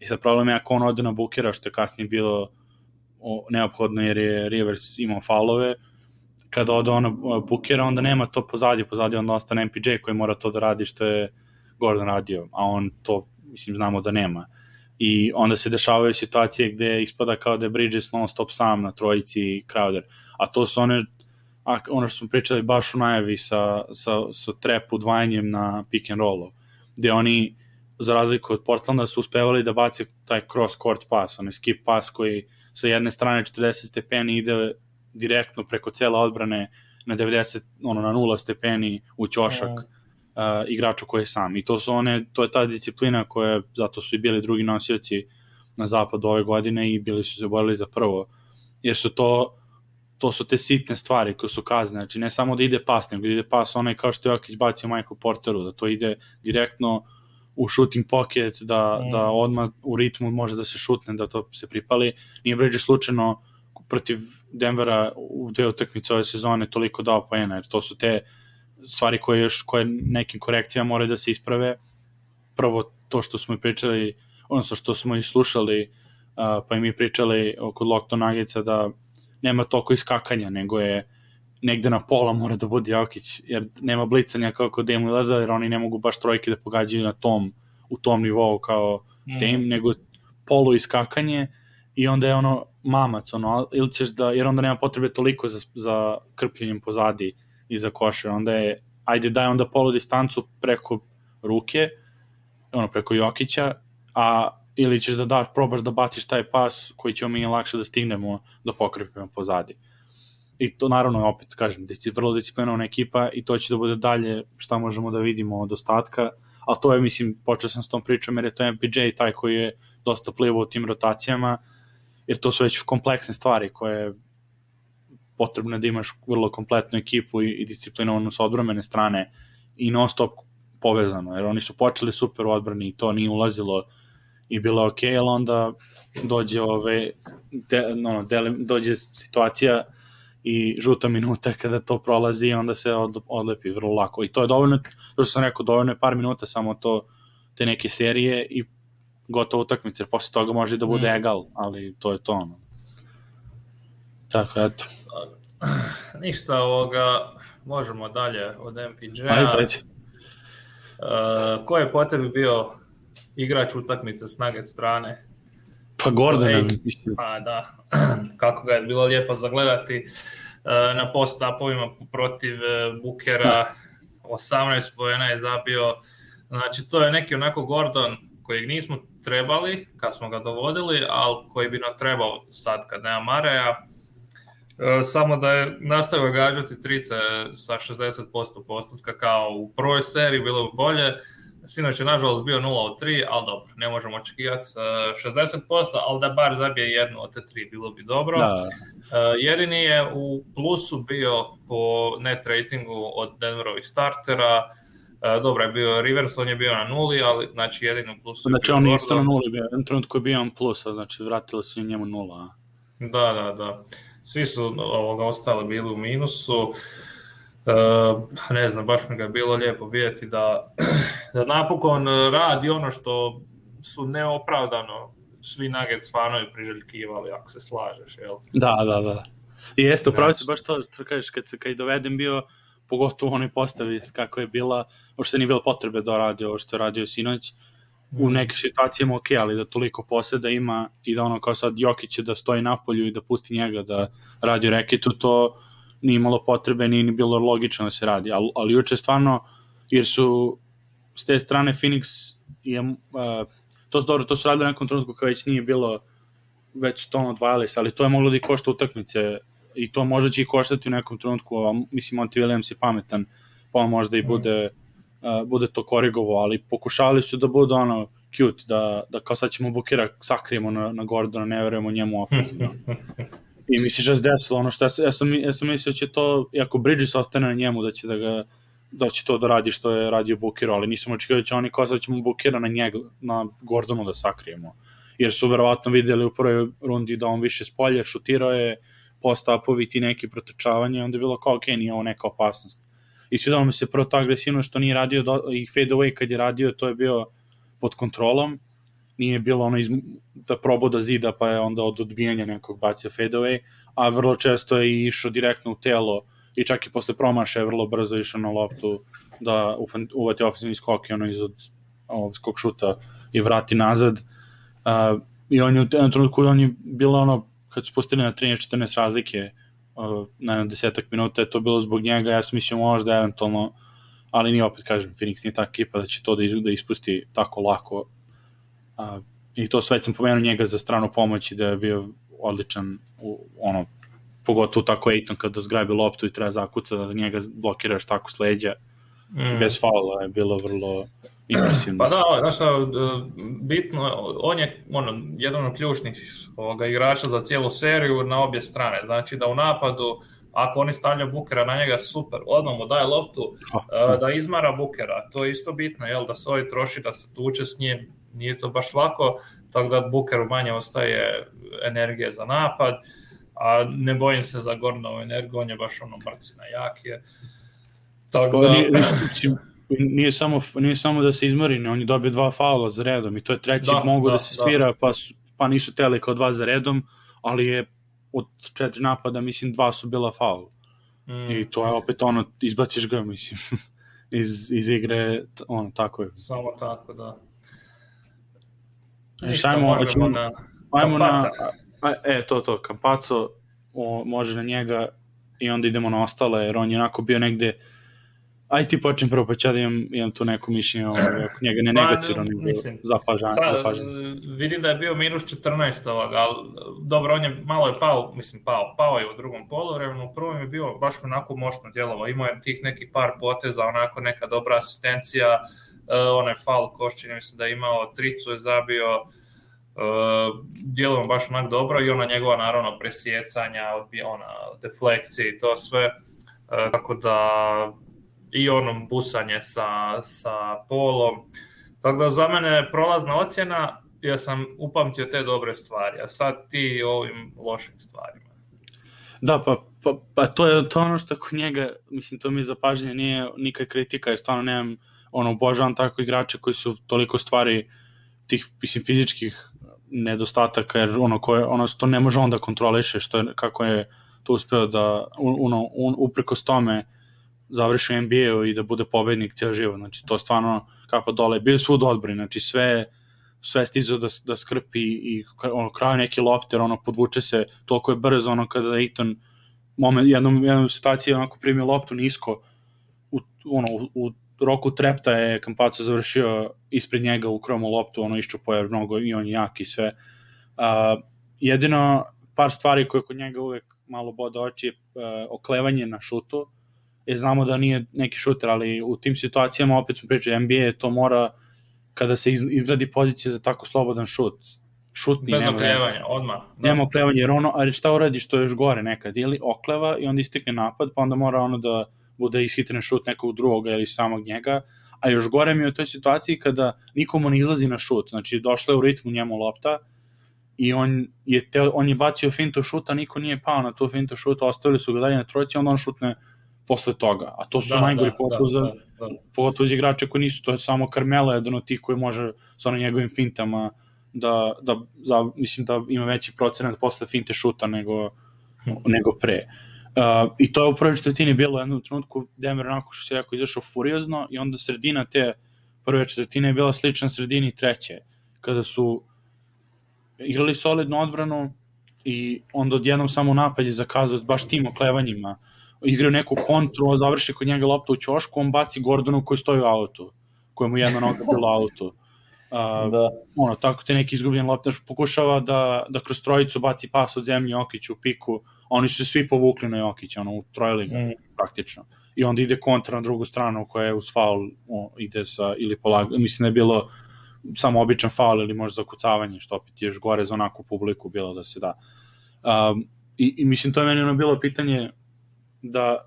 I sad problem je ako on ode na bukera, što je kasnije bilo neophodno jer je Rivers imao faulove, kada ode ono bukera, onda nema to pozadje, pozadje onda ostane MPJ koji mora to da radi što je Gordon radio, a on to, mislim, znamo da nema. I onda se dešavaju situacije gde ispada kao da je Bridges non stop sam na trojici Crowder, a to su one ono što smo pričali baš u najavi sa, sa, sa trap udvajanjem na pick and rollu, gde oni za razliku od Portlanda su uspevali da bace taj cross court pas, onaj skip pas koji sa jedne strane 40 stepeni ide direktno preko cele odbrane na 90, ono, na 0 stepeni u ćošak mm. uh, igraču koji je sam. I to su one, to je ta disciplina koja, zato su i bili drugi nosioci na zapadu ove godine i bili su se borili za prvo. jer su to to su te sitne stvari koje su kazne, znači ne samo da ide pas, nego da ide pas onaj kao što je Jokić bacio Michael Porteru, da to ide direktno u shooting pocket, da, mm. da odmah u ritmu može da se šutne, da to se pripali. Nije Bridges slučajno protiv Denvera u dve utakmice ove sezone toliko dao poena, jer to su te stvari koje još koje nekim korekcijama moraju da se isprave. Prvo to što smo pričali, odnosno što smo i slušali, uh, pa i mi pričali kod Lockton Nuggetsa da nema toliko iskakanja, nego je negde na pola mora da bude Jokić, jer nema blicanja kao kod Dame Lillarda, jer oni ne mogu baš trojke da pogađaju na tom, u tom nivou kao mm. Dame, nego polu iskakanje i onda je ono mamac, ono, ili ćeš da, jer onda nema potrebe toliko za, za krpljenjem pozadi i za košer, onda je, ajde daj onda polu distancu preko ruke, ono, preko Jokića, a ili ćeš da daš, probaš da baciš taj pas koji će mi lakše da stignemo da pokrepimo pozadi. I to naravno opet kažem, vrlo disciplinovana ekipa i to će da bude dalje šta možemo da vidimo od ostatka, a to je, mislim, počeo sam s tom pričom jer je to MPJ taj koji je dosta plivao u tim rotacijama, jer to su već kompleksne stvari koje potrebno da imaš vrlo kompletnu ekipu i, i disciplinovanu sa odbromene strane i non stop povezano, jer oni su počeli super u odbrani i to nije ulazilo i bilo ok, ali onda dođe ove, de, no, de, dođe situacija i žuta minuta kada to prolazi onda se odlepi vrlo lako i to je dovoljno, to što sam rekao, dovoljno je par minuta samo to, te neke serije i gotovo utakmice, jer posle toga može da bude mm. egal, ali to je to ono. Tako, eto. Ništa ovoga, možemo dalje od MPJ-a. Ajde, ajde. Uh, ko je po tebi bio igrač utakmice s nugget strane. Pa Gordon, mislim. Pa da, kako ga je bilo lijepo zagledati e, na post-upovima protiv Bukera, 18 pojena je zabio, znači to je neki onako Gordon kojeg nismo trebali kad smo ga dovodili, ali koji bi nam trebao sad kad nema Mareja, e, samo da je nastavio gađati trice sa 60% postotka kao u prvoj seriji, bilo bi bolje, Sinoć je nažalost bio 0 od 3, ali dobro, ne možemo očekivati uh, 60%, ali da bar zabije jednu od te tri, bilo bi dobro. Da. Uh, jedini je u plusu bio po net ratingu od Denverovih startera, uh, dobro je bio Rivers, on je bio na nuli, ali znači jedini u plusu Znači on je isto na nuli bio, jedan trenutku je bio on plusa, znači vratilo se njemu nula. Da, da, da. Svi su ovoga ostali bili u minusu. Uh, Uh, ne znam, baš mi ga je bilo lijepo vidjeti da, da napokon radi ono što su neopravdano svi Nuggets fanovi priželjkivali, ako se slažeš, jel? Da, da, da. I jeste, upravo se baš to, to kažeš, kad, se, kad je dovedem bio, pogotovo onoj postavi kako je bila, uopšte nije bilo potrebe da radi ovo što je radio sinoć, u mm. nekim situacijama ok, ali da toliko poseda ima i da ono kao sad Jokić da stoji na polju i da pusti njega da radi reketu, to nije imalo potrebe, nije ni bilo logično da se radi, ali, ali juče stvarno, jer su s te strane Phoenix je, uh, to su dobro, to su radili na nekom trenutku kada već nije bilo već to odvajali ali to je moglo da i košta utakmice i to možda će i koštati u nekom trenutku, a mislim Monty Williams je pametan, pa možda i mm. bude uh, bude to korigovo, ali pokušavali su da bude ono cute, da, da kao sad ćemo Bukira sakrijemo na, na Gordona, ne verujemo njemu ofensivno. I da se desilo ono što ja, ja, sam, ja sam mislio da će to, ako Bridges ostane na njemu, da će da ga da će to da radi što je radio Bukiro, ali nisam očekio da će oni kao da ćemo Bukira na njega, na Gordonu da sakrijemo. Jer su verovatno videli u prvoj rundi da on više spolje, šutirao je, postapovi ti neki protrčavanje, onda je bilo kao, ok, nije ovo neka opasnost. I svidalo mi se prvo to agresivno što nije radio, do, i fade away kad je radio, to je bio pod kontrolom, nije bilo ono iz, da probao da zida pa je onda od odbijanja nekog bacio fadeaway, a vrlo često je išao direktno u telo i čak i posle promaša je vrlo brzo išao na loptu da uvati ofenzivni skok i ono iz ovog skok šuta i vrati nazad. Uh, I on je u jednom trenutku on je bilo ono, kad su pustili na 13-14 razlike uh, na jedno desetak minuta je to bilo zbog njega, ja sam mislio možda eventualno ali ni opet kažem, Phoenix nije ta ekipa da će to da, da ispusti tako lako A, I to sve sam pomenuo njega za stranu pomoć i da je bio odličan u, ono, pogotovo tako Ejton kada zgrabi loptu i treba zakuca da njega blokiraš tako sleđa, mm. bez faula je bilo vrlo impresivno. Pa da, znaš, bitno, on je ono, jedan od ključnih ovoga, igrača za cijelu seriju na obje strane. Znači da u napadu, ako oni stavljaju Bukera na njega, super, odmah mu daje loptu uh, da izmara Bukera. To je isto bitno, jel, da se ovaj troši, da se tuče s njim, nije to baš lako, tako da Bukeru manje ostaje energije za napad, a ne bojim se za Gordonovu energiju, on je baš ono brcina jak je. Tako da... Nije, nije, samo, nije samo da se izmori, on je dobio dva faula za redom i to je treći da, mogu da, da se svira, da. pa, su, pa nisu teli kao dva za redom, ali je od četiri napada, mislim, dva su bila faul. Mm. I to je opet ono, izbaciš ga, mislim, iz, iz igre, ono, tako je. Samo tako, da. Ništa, ajmo, ajmo na, ajmo na, a, e, to, to, Kampaco, o, može na njega i onda idemo na ostale, jer on je onako bio negde, aj ti počnem prvo, pa ću ja da imam, imam tu neko mišljenje oko njega, ne pa, negativno, nego mislim, zapažan, sad, zapažan. Vidim da je bio minus 14 ovoga, ali dobro, on je malo je pao, mislim pao, pao je u drugom polovremenu, u prvom je bio baš onako moćno djelovo, imao je tih neki par poteza, onako neka dobra asistencija, uh, onaj faul Košćin, mislim da je imao tricu je zabio, uh, djelovo baš onak dobro i ona njegova naravno presjecanja, ona deflekcije i to sve, uh, tako da i onom busanje sa, sa polom. Tako da za mene je prolazna ocjena, ja sam upamtio te dobre stvari, a sad ti ovim lošim stvarima. Da, pa, pa, pa to je to ono što kod njega, mislim, to mi zapažnje nije nikak kritika, jer stvarno nemam, ono, obožavam tako igrače koji su toliko stvari tih, mislim, fizičkih nedostataka, jer ono, koje, ono, to ne može on da kontroliše, što je, kako je to uspeo da, ono, un, uprkos tome, završi NBA-u i da bude pobednik cijel život. Znači, to stvarno kapa dole. Bio je svud odbori, znači sve sve stizao da, da skrpi i ono, kraju neki lopter, ono, podvuče se, toliko je brzo, ono, kada Aiton moment, jednom, jednom situaciji onako primio loptu nisko, u, ono, u, u roku trepta je Kampaco završio ispred njega u kromu loptu, ono, iščupo je mnogo i on jak i sve. Uh, jedino par stvari koje kod njega uvek malo bode oči je uh, oklevanje na šutu, jer znamo da nije neki šuter, ali u tim situacijama opet smo pričali, NBA to mora kada se izgradi pozicija za tako slobodan šut, šutni Bez oklevanja, odmah. Da. Nema oklevanja, jer ono, ali šta uradi što je još gore nekad, ili okleva i onda istekne napad, pa onda mora ono da bude ishitren šut nekog drugoga ili samog njega, a još gore mi je u toj situaciji kada nikomu ne izlazi na šut, znači došla je u ritmu njemu lopta i on je, te, on je bacio fintu šuta, niko nije pao na tu fintu šuta, ostavili su ga dalje na trojici, onda on šutne posle toga. A to su da, najgori da, pogotovo da, da, da. pogotovo za igrače koji nisu, to je samo Carmelo jedan od tih koji može sa onim njegovim fintama da, da za, mislim da ima veći procenat posle finte šuta nego, nego pre. Uh, I to je u prvoj četvrtini bilo jednom trenutku Denver onako što se rekao izašao furiozno i onda sredina te prve četvrtine je bila slična sredini treće kada su igrali solidnu odbranu i onda odjednom samo napad je zakazao baš tim oklevanjima igraju neku kontru, završi kod njega loptu u ćošku, on baci Gordonu koji stoji u autu, kojemu jedna noga bila autu. Uh, da. ono, tako te neki izgubljen loptaš pokušava da, da kroz trojicu baci pas od zemlje Jokiću u piku, oni su se svi povukli na Jokića, ono, utrojili ga, mm. praktično. I onda ide kontra na drugu stranu koja je uz faul, o, ide sa, ili polag, mislim da je bilo samo običan faul ili možda zakucavanje, što opet je još gore za onakvu publiku bilo da se da. Um, i, I mislim, to je meni ono bilo pitanje da,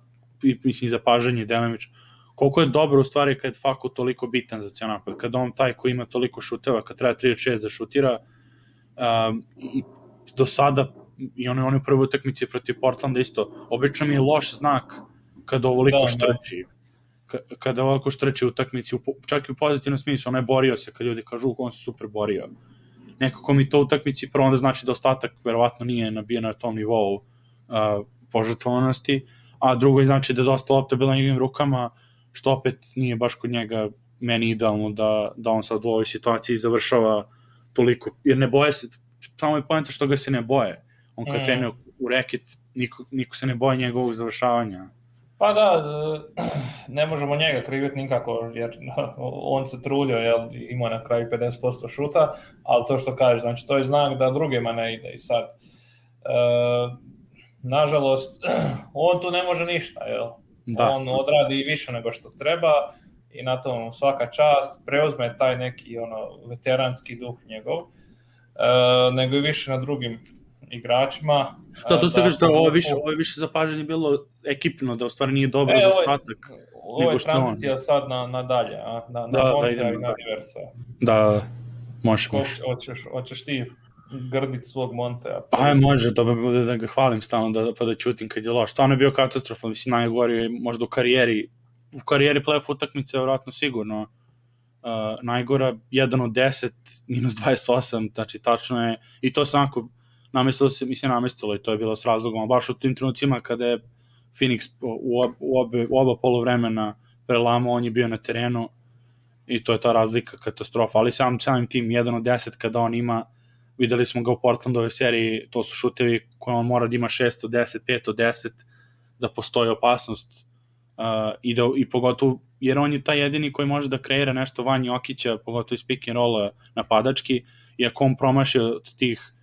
mislim, zapažanje delimično, koliko je dobro u stvari kad je Faku toliko bitan za cijel napad, kad on taj koji ima toliko šuteva, kad treba 36 da šutira, um, i do sada, i on je on u prvoj utakmici protiv Portlanda isto, obično mi je loš znak kada ovoliko da, da. štrči. Da. Kada ovako štrči u utakmici, čak i u pozitivnom smislu, on je borio se, kad ljudi kažu, on se super borio. Nekako mi to utakmici, prvo onda znači da ostatak verovatno nije nabio na tom nivou uh, požrtvovanosti, a drugo je znači da je dosta lopta bila njegovim rukama, što opet nije baš kod njega meni idealno da, da on sad u ovoj situaciji završava toliko, jer ne boje se, samo je pojenta što ga se ne boje. On kad mm. krene u reket, niko, niko se ne boje njegovog završavanja. Pa da, ne možemo njega kriviti nikako, jer on se trudio, jel, ima na kraju 50% šuta, ali to što kažeš, znači to je znak da drugima ne ide i sad. E, nažalost, on tu ne može ništa, jel? Da. On odradi više nego što treba i na tom svaka čast preuzme taj neki ono veteranski duh njegov, uh, nego i više na drugim igračima. Da, to ste kažete, ovo je više, ovo je više zapažanje bilo ekipno, da u stvari nije dobro e, za ostatak. Ovo je tranzicija sad na, na dalje, a? na, na da, da, i na Diversa. Da, možeš. Hoćeš, hoćeš ti grdit svog Montea. Pa... Aj, može, to bi bude da ga hvalim stalno, da, pa da čutim kad je loš. Stvarno je bio katastrofa, mislim, najgori možda u karijeri, u karijeri playoff utakmice, vjerojatno sigurno. Uh, najgora 1 od 10, minus 28, znači tačno je, i to sam onako, namestilo se, mislim, namestilo i to je bilo s razlogom, baš u tim trenucima kada je Phoenix u, ob, u, obe, u oba polovremena prelamao, on je bio na terenu i to je ta razlika, katastrofa, ali sam, samim tim 1 od 10 kada on ima videli smo ga u Portlandove seriji, to su šutevi koje on mora da ima 6 od 10, 5 od 10, da postoji opasnost uh, i, da, i pogotovo, jer on je taj jedini koji može da kreira nešto van Jokića, pogotovo iz pick and rolla napadački, i ako on promaši od tih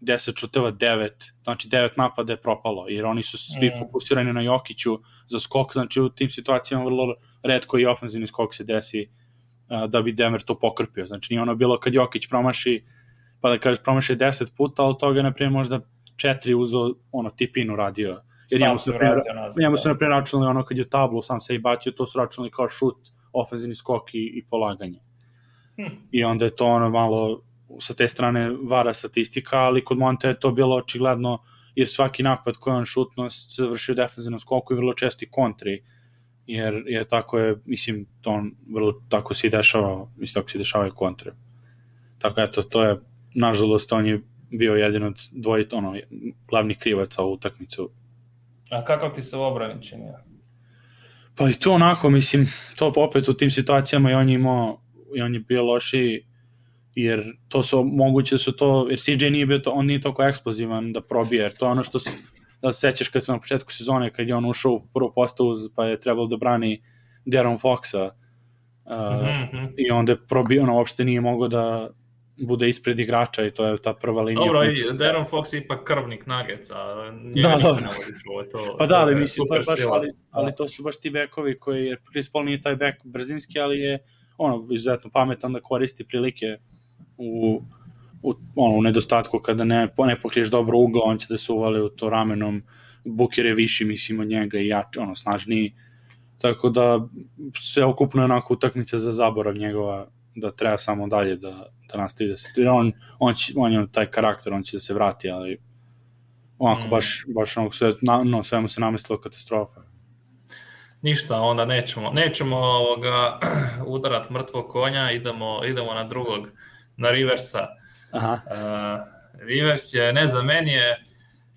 10 šuteva 9, znači 9 napada je propalo, jer oni su svi mm. fokusirani na Jokiću za skok, znači u tim situacijama vrlo redko i ofenzivni skok se desi uh, da bi Denver to pokrpio. Znači nije ono bilo kad Jokić promaši pa da kažeš promašaj 10 puta, ali toga, na primjer, možda četiri uzo, ono, tipinu radio. Jer njemu su, naprimjer, njemu su, naprimjer, računali ono kad je tablu sam se i bacio, to su računali kao šut, ofenzivni skok i, i polaganje. Hm. I onda je to ono malo sa te strane vara statistika, ali kod Monte je to bilo očigledno jer svaki napad koji on šutno se završio defensivnom skoku i vrlo često i kontri jer je tako je, mislim, to on vrlo tako se i dešava, mislim, tako se dešava i kontre. Tako eto, to je nažalost, on je bio jedan od dvoje, ono, glavnih krivaca u utakmicu. A kako ti se u obrani činio? Pa i to onako, mislim, to opet u tim situacijama i on je imao, i on je bio loši, jer to su, moguće su to, jer CJ nije bio to, on nije toliko eksplozivan da probije, jer to je ono što se, da se sećaš kad se na početku sezone, kad je on ušao u prvu postavu, pa je trebalo da brani Deron Foxa, uh, mm -hmm. i onda je probio, ono, uopšte nije mogao da, bude ispred igrača i to je ta prva linija. Dobro, i Darren Fox je ipak krvnik Nuggets, a njega da, da. ne to. Pa da, ali mislim, baš, baš, ali, ali to su baš ti bekovi koji, jer Chris Paul nije taj bek brzinski, ali je ono, izuzetno pametan da koristi prilike u, u, ono, u nedostatku kada ne, ne pokriješ dobro ugla, on će da se uvali u to ramenom, Buker je viši, mislim, od njega i jači, ono, snažniji, tako da sve okupno je onako utakmica za zaborav njegova, da treba samo dalje da, da nastavi da se on, on, će, on je taj karakter, on će da se vrati, ali onako mm. baš, baš onako sve, na, no, sve mu se namestilo katastrofa. Ništa, onda nećemo, nećemo ovoga, udarat mrtvog konja, idemo, idemo na drugog, na Riversa. Aha. Uh, Rivers je, ne znam, meni je,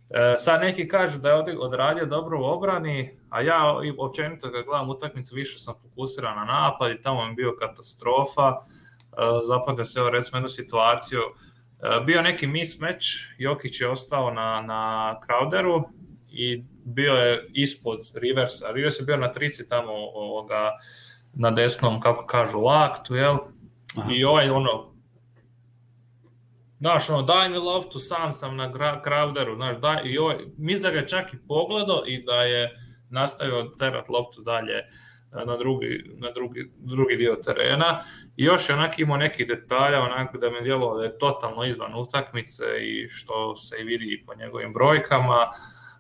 uh, sad neki kažu da je odradio dobro u obrani, a ja općenito kad gledam utakmicu više sam fokusiran na napad i tamo je bio katastrofa. Zapada se evo recimo jednu situaciju, e, bio neki mismatch, Jokić je ostao na, na Crowderu i bio je ispod Riversa. Rivers je bio na trici tamo ovoga, na desnom, kako kažu, laktu, jel? Aha. I ovaj ono, Znaš, ono, daj mi loptu, sam sam na Crowderu, znaš, daj, i ovaj, mislim da ga čak i pogledao i da je nastavio terat loptu dalje na drugi, na drugi, drugi dio terena i još je onak imao neki detalja onak da me djelo da je totalno izvan utakmice i što se i vidi po njegovim brojkama,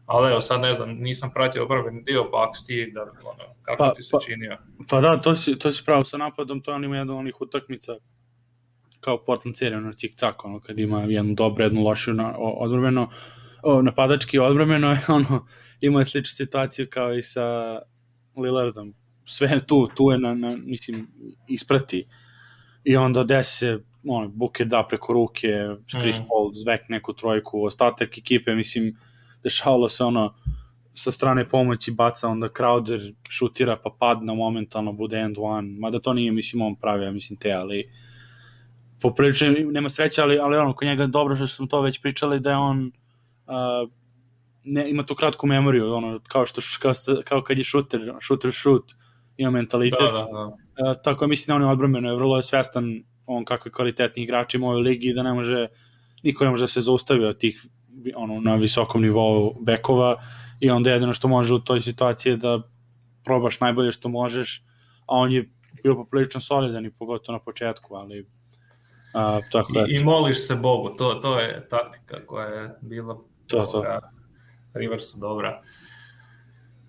ali evo sad ne znam, nisam pratio obrambeni dio, pa ako ti da, ono, kako pa, ti se pa, činio? Pa da, to si, to si pravo sa napadom, to on ima jedna onih utakmica kao Portland serija, ono cik-cak, ono, kad ima jednu dobru, jednu lošu na, odbrambeno, o, napadački odbrambeno je ono, ima sličnu situaciju kao i sa Lillardom, sve tu, tu je na, na mislim, isprati. I onda desi se, ono, Buker da preko ruke, Chris mm. Paul zvek neku trojku, ostatak ekipe, mislim, dešavalo se ono, sa strane pomoći baca, onda Crowder šutira pa padne momentalno, bude end one, mada to nije, mislim, on pravi, ja mislim, te, ali poprilično nema sreća, ali, ali ono, kod njega dobro što smo to već pričali, da je on uh, ne, ima tu kratku memoriju, ono, kao, što, kao, kao kad je šuter, šuter šut, ima mentalitet. Da, da, da. E, tako mislim da on je odbrambeno, je vrlo svestan on kakve kvalitetni igrači ima u ovoj ligi da ne može, niko ne može da se zaustavi od tih ono, na visokom nivou bekova i onda jedino što može u toj situaciji je da probaš najbolje što možeš, a on je bio poprilično solidan i pogotovo na početku, ali a, tako I, I moliš se Bogu, to, to je taktika koja je bila to, to. Riversu dobra.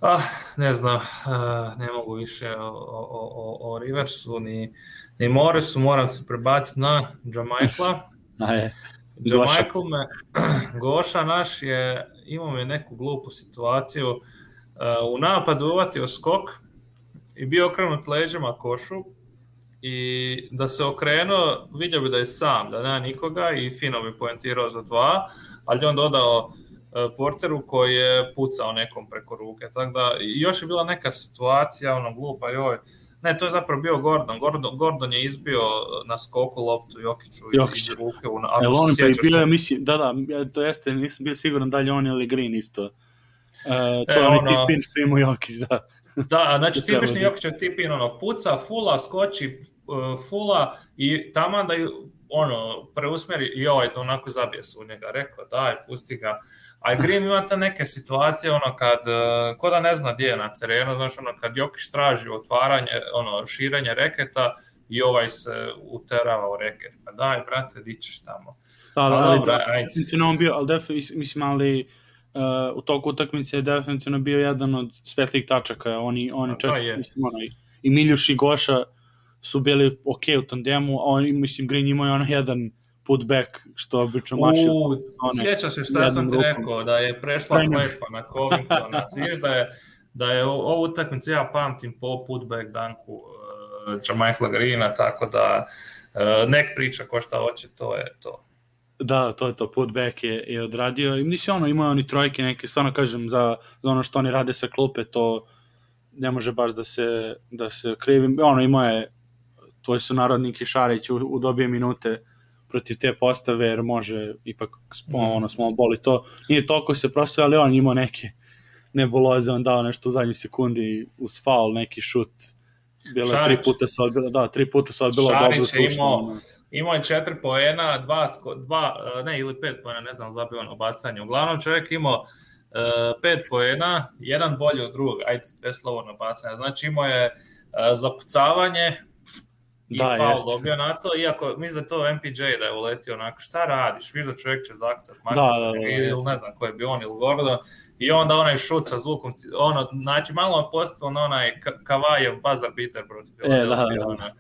Ah, ne znam, uh, ne mogu više o, o, o, o Riversu ni, ni Morrisu, moram se prebaciti na Jamaikla. Ajde. Jamaikl me, Goša naš je, imao je neku glupu situaciju, uh, u napadu uvatio skok i bio okrenut leđima košu i da se okrenuo, vidio bi da je sam, da nema nikoga i fino bi poentirao za dva, ali on dodao e, porteru koji je pucao nekom preko ruke. Tako da, još je bila neka situacija, ono, glupa, joj, Ne, to je zapravo bio Gordon. Gordon, Gordon je izbio na skoku loptu Jokiću Jokić. i ruke. U, ako Evo on pa je bio, mislim, da, da, to jeste, nisam bio siguran da li on ili Green isto. Uh, to e, je onaj ono, tipin što ima Jokić, da. Da, znači tipični Jokićev tipin, ono, puca, fula, skoči, uh, fula i tamo da ono, preusmeri i ovaj onako zabije se u njega. Rekao, daj, pusti ga. A Green ima te neke situacije, ono, kad, uh, ko da ne zna gdje je na terenu, znaš, ono, kad Jokić traži otvaranje, ono, širenje reketa i ovaj se uterava u reket. Pa daj, brate, di ćeš tamo. Da, da, ali, da, ajde. on bio, ali definitivno, mislim, ali uh, u toku utakmice je definitivno bio jedan od svetlih tačaka. Oni, oni čak, je. mislim, ono, i Miljuš i Goša su bili ok u tandemu, a oni, mislim, Green imao je ono jedan putback, što obično maši. U, sjećaš se šta sam ti rukom. rekao, da je prešla klepa na Covingtona. Znaš da je, da je ovu utakmicu ja pamtim po putback danku uh, Jamaikla Greena, tako da uh, nek priča ko šta hoće, to je to. Da, to je to, putback je, je odradio i mislim ono, imaju oni trojke neke, stvarno kažem, za, za ono što oni rade sa klupe, to ne može baš da se, da se krivi, ono, imao je tvoj su narodnik Šarić u, u dobije minute protiv te postave, jer može ipak mm. ono, small ball i to, nije toliko se prosto, ali on imao neke nebuloze, on dao nešto u zadnjoj sekundi uz faul, neki šut, bilo Šarić. tri puta se odbilo, da, tri puta se odbilo dobro tušno. Imao, imao je četiri poena, dva, dva, ne, ili pet poena, ne znam, zabio ono bacanje. Uglavnom čovjek imao uh, pet poena, jedan bolji od drugog, ajde, bez slobodno bacanje. Znači imao je uh, zapucavanje, i da, faul jest. dobio na to, iako mislim da to MPJ da je uletio onako, šta radiš, viš da čovjek će zakucat Max, da, da, da, da, ili ne znam ko je bio on ili Gordon, i onda onaj šut sa zvukom, ono, znači malo je postalo na onaj Kavajev buzzer beater protiv e, da, da, da.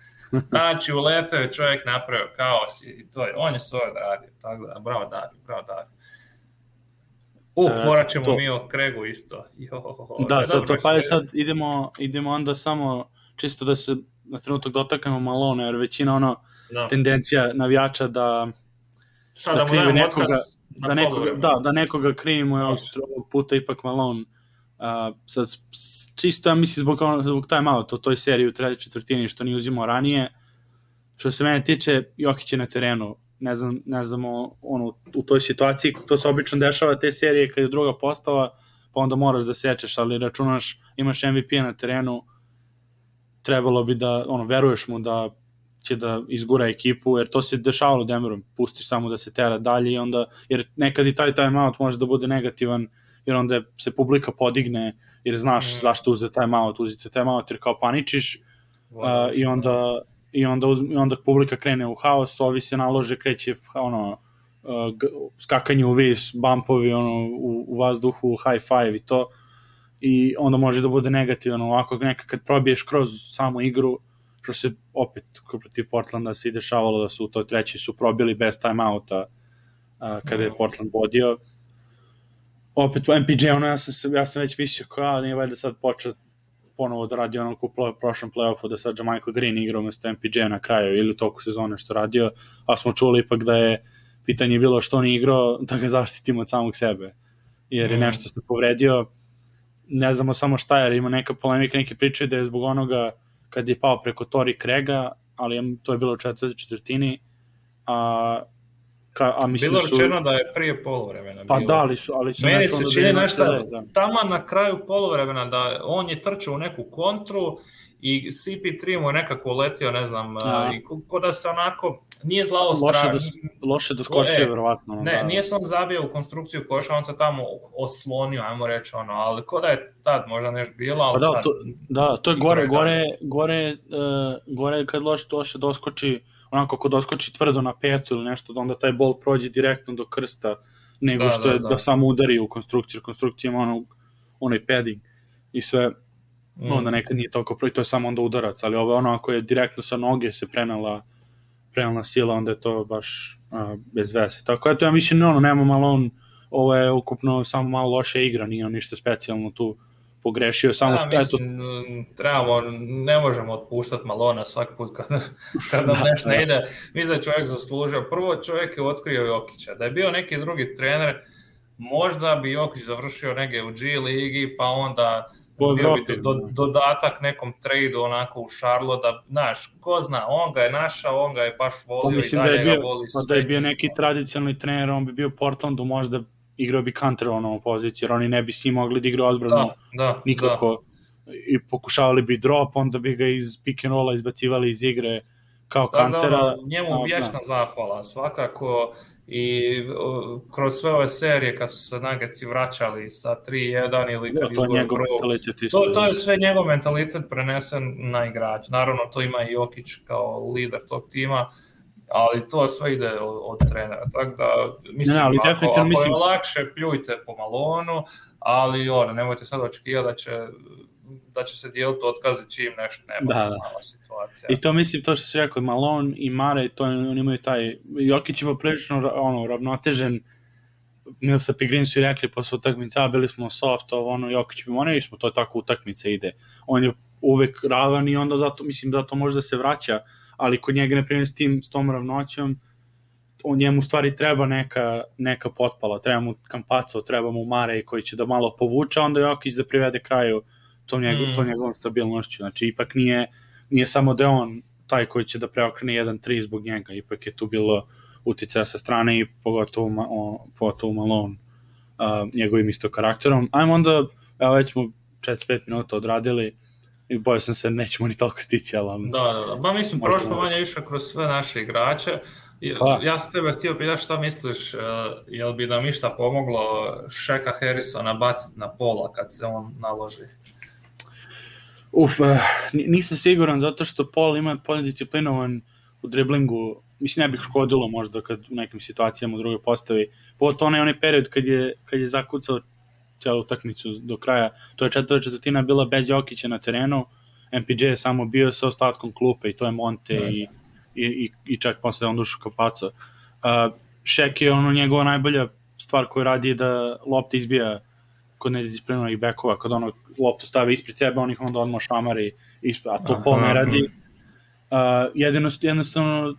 Znači, uletio je čovjek napravio kaos i to je, on je svoje radio, tako da, bravo Dario, bravo Dario. Uf, e, morat ćemo to... mi o Kregu isto. Jo, da, sad to, pa je sad idemo, idemo onda samo čisto da se na trenutak dotaknemo Malone, jer većina ono da. tendencija navijača da Sad da, da krivi nekoga, da, nekoga, da, da nekoga krivimo je ovog puta ipak Malone. Uh, sad, čisto ja mislim zbog, ono, zbog time-outa u toj seriji u trećoj četvrtini što nije uzimao ranije. Što se mene tiče, Jokić je na terenu. Ne znam, ne znam ono, u toj situaciji, to se obično dešava te serije kad je druga postava, pa onda moraš da sečeš, ali računaš, imaš MVP na terenu, trebalo bi da, ono, veruješ mu da će da izgura ekipu, jer to se dešavalo Denverom, pustiš samo da se tera dalje i onda, jer nekad i taj timeout može da bude negativan, jer onda se publika podigne, jer znaš mm. zašto uze timeout, uzite timeout jer kao paničiš uh, i onda i onda, uz, i onda publika krene u haos, ovi se nalože, kreće ono, uh, skakanje u vis, bumpovi ono, u, u vazduhu, high five i to, i onda može da bude negativno ovako neka kad probiješ kroz samu igru što se opet protiv Portlanda se i dešavalo da su u toj treći su probili bez timeouta uh, kada je Portland vodio. Opet u MPJ ono ja sam, ja sam već mislio kao nije valjda sad počeo ponovo da radi ono u prošlom playoffu da sad Michael Green igra umesto MPJ na kraju ili u toku sezone što radio, a smo čuli ipak da je pitanje bilo što on igrao da ga zaštitimo od samog sebe jer je mm. nešto se povredio. Ne znamo samo šta je, ima neka polemika, neke priče da je zbog onoga kad je pao preko Tori Krega, ali to je bilo u četvrti četvrtini, a Ka, a mislim bilo rečeno su... da je prije polovremena. Pa bilo. da, ali su... Ali su Meni se da čini nešto, da. tamo na kraju polovremena da on je trčao u neku kontru i CP3 mu je nekako uletio, ne znam, da. i ko, ko da se onako, nije zlao loše, strah. da, loše doskočio, E, verovatno. Ne, da. nije se on zabio u konstrukciju koša, on se tamo oslonio, ajmo reći ono, ali ko da je tad možda nešto bilo, ali Pa da, sad, to, da, to je Igro gore, je gore, gore, uh, gore kad loše, loše doskoči, onako ako doskoči tvrdo na petu ili nešto, da onda taj bol prođe direktno do krsta, nego Da, što da, je da. da, samo udari u konstrukciju, konstrukcija ima ono, onaj padding i sve, mm, onda nekad nije toliko prvi, to je samo onda udarac, ali ovo je ono ako je direktno sa noge se prenala prenala sila, onda je to baš uh, bez veze. Tako eto, ja mislim, ono, nema malo on, ovo je ukupno samo malo loše igra, nije on ništa specijalno tu pogrešio, samo, da, eto, mislim, trebamo, ne možemo otpuštati Malona svaki put kad, kad nam nešto ne ide. Mislim da je čovjek zaslužio. Prvo čovjek je otkrio Jokića. Da je bio neki drugi trener, možda bi Jokić završio negdje u G ligi, pa onda bio bi do, da. dodatak nekom tradu onako u Charlotte, da, znaš, ko zna, on ga je našao, on ga je baš Pa volio i mislim da dalje je ga bio, voli pa da je sve. bio neki tradicionalni trener, on bi bio u Portlandu, možda igrao bi Kanter u onom poziciji, jer oni ne bi s njim mogli da igraju odbranu Da, da, nikako. I pokušavali bi drop, onda bi ga iz pick and rolla izbacivali iz igre kao da, Kantera. ono, njemu a, vječna zahvala, svakako i kroz sve ove serije kad su se Nuggets vraćali sa 3-1 ili Da, kad to je njegov mentalitet isto. to, to je sve njegov mentalitet prenesen na igrač. Naravno, to ima i Jokić kao lider tog tima, ali to sve ide od, od trenera. Tako da, mislim, Ne, ali ako, ako mislim- je lakše, pljujte po Malonu, ali ono, nemojte sad očekivati da će da će se dijeliti otkazi čim nešto nema Da, da. situacija. I to mislim, to što si rekao, Malone i Mare, to oni imaju taj, Jokić ima prilično ra- ono, ravnotežen, Millsap i Green su rekli posle utakmice, a bili smo soft, ovo ono, Jokić bi morali smo, to je tako utakmica ide. On je uvek ravan i onda zato, mislim, zato može da se vraća, ali kod njega, na primjer, s, tim, s tom ravnoćom, on njemu stvari treba neka, neka potpala, treba mu Kampaco, treba mu Mare koji će da malo povuče, onda Jokić da privede kraju tom, njegov, Mm. tom njegovom stabilnošću. Znači, ipak nije, nije samo da on taj koji će da preokrene 1-3 zbog njega, ipak je tu bilo uticaja sa strane i pogotovo, ma, o, pogotovo Malone uh, njegovim isto karakterom. Ajmo onda, evo već smo 45 minuta odradili i bojao sam se nećemo ni toliko stići, ali Da, da, da. Ba, mislim, Možda- prošlo manje više kroz sve naše igrače. Pa. Ja sam tebe htio pitati šta misliš, uh, jel bi nam išta pomoglo Sheka Harrisona baciti na pola kad se on naloži? Uf, ni- nisam siguran zato što Paul ima Paul je disciplinovan u driblingu, mislim ne bih škodilo možda kad u nekim situacijama u drugoj postavi. Pogotovo onaj onaj period kad je, kad je zakucao celu utakmicu do kraja, to je četvrta četvrtina bila bez Jokića na terenu, MPJ je samo bio sa ostatkom klupe i to je Monte Mm. i, i, i, i čak posle on dušu Kapaco. Uh, Šek je ono njegova najbolja stvar koju radi je da lopta izbija kod nedisciplinovanih bekova, kad ono loptu stave ispred sebe, on ih onda odmah šamari, ispred, a to Aha. Paul ne radi. Uh, jedino, jednostavno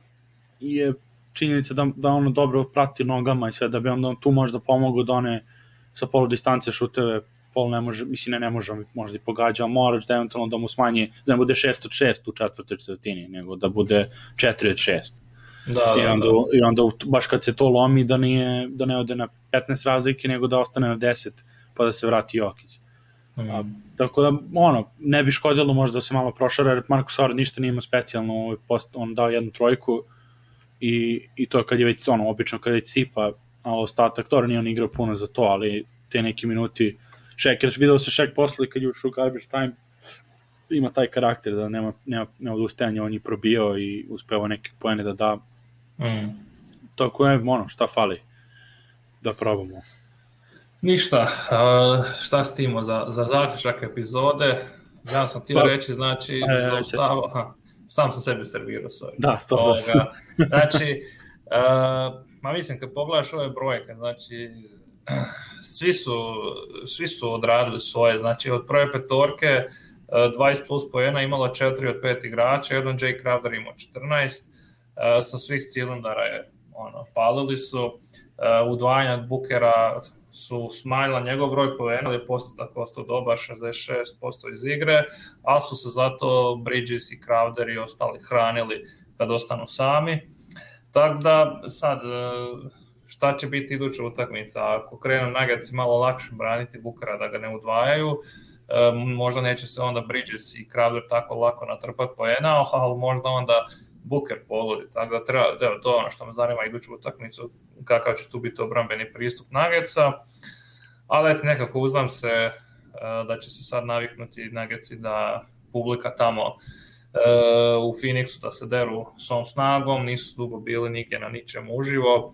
je činjenica da, da ono dobro prati nogama i sve, da bi onda on tu možda pomogao da one sa polu distance šuteve Paul ne može, mislim ne, ne može možda i pogađa, moraš da eventualno da mu smanji, da ne bude 6 od 6 u četvrtoj četvrtini, nego da bude 4 od 6. Da, I da, onda, da. i onda baš kad se to lomi da, nije, da ne ode na 15 razlike, nego da ostane na 10, pa da se vrati Jokić. Mm. Tako da, ono, ne bi škodilo možda da se malo prošara, jer Marko Sard ništa nije imao specijalno, ovaj post, on dao jednu trojku i, i to kad je već, ono, obično kad je sipa, a ostatak, to nije on igrao puno za to, ali te neki minuti, Šek, jer video se Šek posle kad je ušao u garbage time, ima taj karakter da nema, nema, nema odustajanja, on je probio i uspeo neke pojene da da, Mm. tako je, ono, šta fali da probamo. Ništa, uh, šta s timo za, za zaključak epizode? Ja sam htio Pa- reći, znači, E, zaustava, aha, sam sam sebi servirao, sorry. Da, to Ovoga, znači, uh, ma mislim, kad pogledaš ove brojke, znači, svi su, svi su odradili svoje, znači, od prve petorke, uh, 20 plus poena imalo 4 od 5 igrača, jedan Jay Crowder imao 14, uh, sa svih cilindara je, ono, palili su, uh, udvajanja od Bukera su smanjila njegov broj poena, ali je postotak ostao dobar, 66% iz igre, a su se zato Bridges i Crowder i ostali hranili kad ostanu sami. Tako da sad, e, šta će biti iduća utakmica? Ako krenu Nuggets malo lakše braniti Bukera da ga ne udvajaju, e, možda neće se onda Bridges i Crowder tako lako natrpati poena, ali možda onda Booker poludi, tako da treba, evo, to je ono što me zanima iduću utakmicu, kakav će tu biti obrambeni pristup Nuggetsa, ali eto, nekako uznam se da će se sad naviknuti Nuggetsi da publika tamo u Phoenixu da se deru svom snagom, nisu dugo bili nigdje na ničem uživo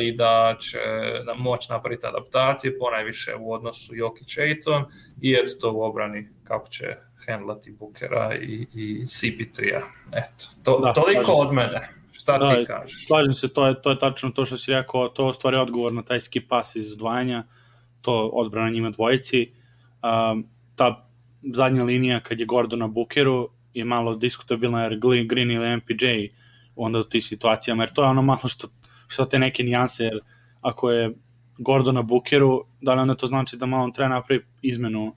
i da će da moć napraviti adaptacije, ponajviše u odnosu Jokić Aiton i eto to u obrani kako će hendlati Bukera i, i CP3-a. Eto, to, da, toliko od mene. Šta da, ti kažeš? Slažem se, to je, to je tačno to što si rekao, to stvari odgovor na taj skip pass iz izdvajanja, to odbrana njima dvojici. Um, ta zadnja linija kad je Gordon na Bukeru je malo diskutabilna jer Green ili MPJ onda u tih situacijama, jer to je ono malo što, što te neke nijanse, jer ako je Gordon na Bukeru, da li onda to znači da malo treba napravi izmenu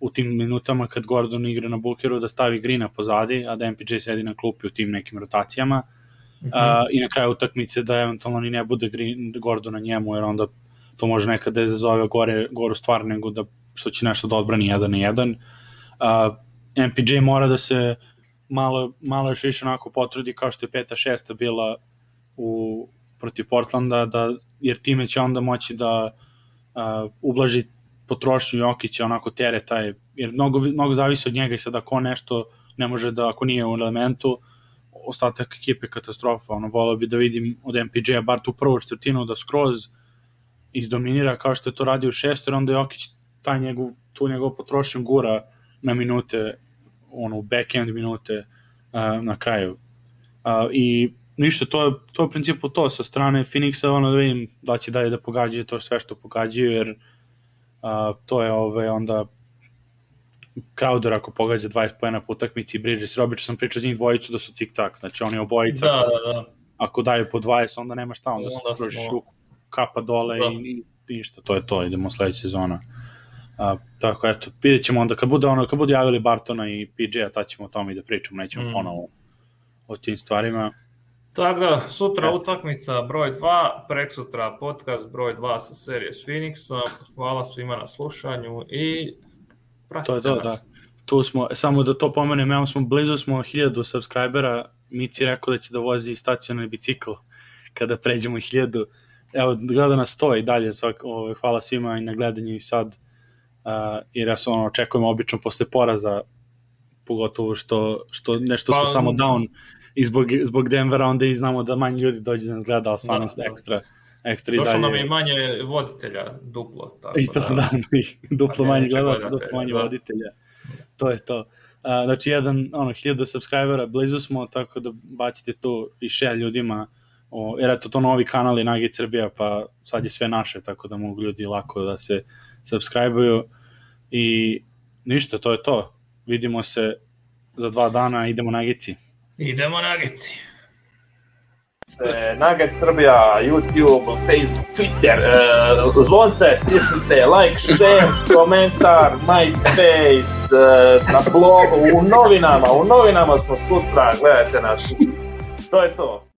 u tim minutama kad Gordon igra na Bukeru da stavi Greena pozadi, a da MPJ sedi na klupi u tim nekim rotacijama mm -hmm. uh, i na kraju utakmice da eventualno ni ne bude Green, Gordon na njemu, jer onda to može nekada da izazove gore, goru stvar nego da što će nešto da odbrani jedan na jedan. Uh, MPJ mora da se malo, malo još više onako potrudi kao što je peta šesta bila u, protiv Portlanda, da, jer time će onda moći da uh, ublaži potrošnju Jokića, onako tere taj, jer mnogo, mnogo zavisi od njega i sad ako nešto ne može da, ako nije u elementu, ostatak ekipe katastrofa, ono, volao bi da vidim od MPJ-a bar tu prvu četvrtinu da skroz izdominira kao što je to radio u šestor, onda Jokić taj njegov, tu njegov potrošnju gura na minute, ono, back-end minute uh, na kraju. Uh, I ništa, to je, to je u principu to sa strane Phoenixa, ono da vidim da će dalje da pogađaju to sve što pogađaju, jer uh, to je ove, onda Crowder ako pogađa 20 pojena po utakmici i Bridges, obično sam pričao s njih dvojicu da su cik-tak, znači oni obojica, da, da, da. ako daju po 20, onda nema šta, onda, onda se pružiš smo... kapa dole da. i, i ništa, to je to, idemo sledeća sezona. Uh, tako eto, vidjet ćemo onda kad bude ono, kad bude javili Bartona i PJ-a, tad ćemo o tome i da pričamo, nećemo mm. ponovo o tim stvarima. Tako da, sutra eto. utakmica broj 2, prek sutra podcast broj 2 sa serije s Phoenixom. Hvala svima na slušanju i pratite to je to, nas. Da. Tu smo, samo da to pomenem, evo smo blizu smo hiljadu subscribera, Mici rekao da će da vozi stacionarni bicikl kada pređemo hiljadu. Evo, gleda nas to i dalje, svak, o, ovaj, hvala svima i na gledanju i sad uh, jer ja se ono očekujemo obično posle poraza pogotovo što, što nešto smo pa, samo down i zbog, zbog Denvera onda i znamo da manje ljudi dođe da nas gleda, ali stvarno da, da. ekstra ekstra Došlo i dalje. nam je manje voditelja, duplo. Tako I to, da, da duplo manje gledalaca, duplo manje da. voditelja. To je to. Uh, znači, jedan, ono, hiljada subscribera, blizu smo, tako da bacite tu i share ljudima, o, jer eto, to novi kanal je Nagi Srbija, pa sad je sve naše, tako da mogu ljudi lako da se subscribe-uju i ništa, to je to. Vidimo se za dva dana, idemo na Gici. Idemo na Gici. Nugget Srbija, YouTube, Facebook, Twitter, uh, zvonce, stisnite, like, share, komentar, MySpace, uh, na blogu, u novinama, u novinama smo sutra, gledajte nas. To je to.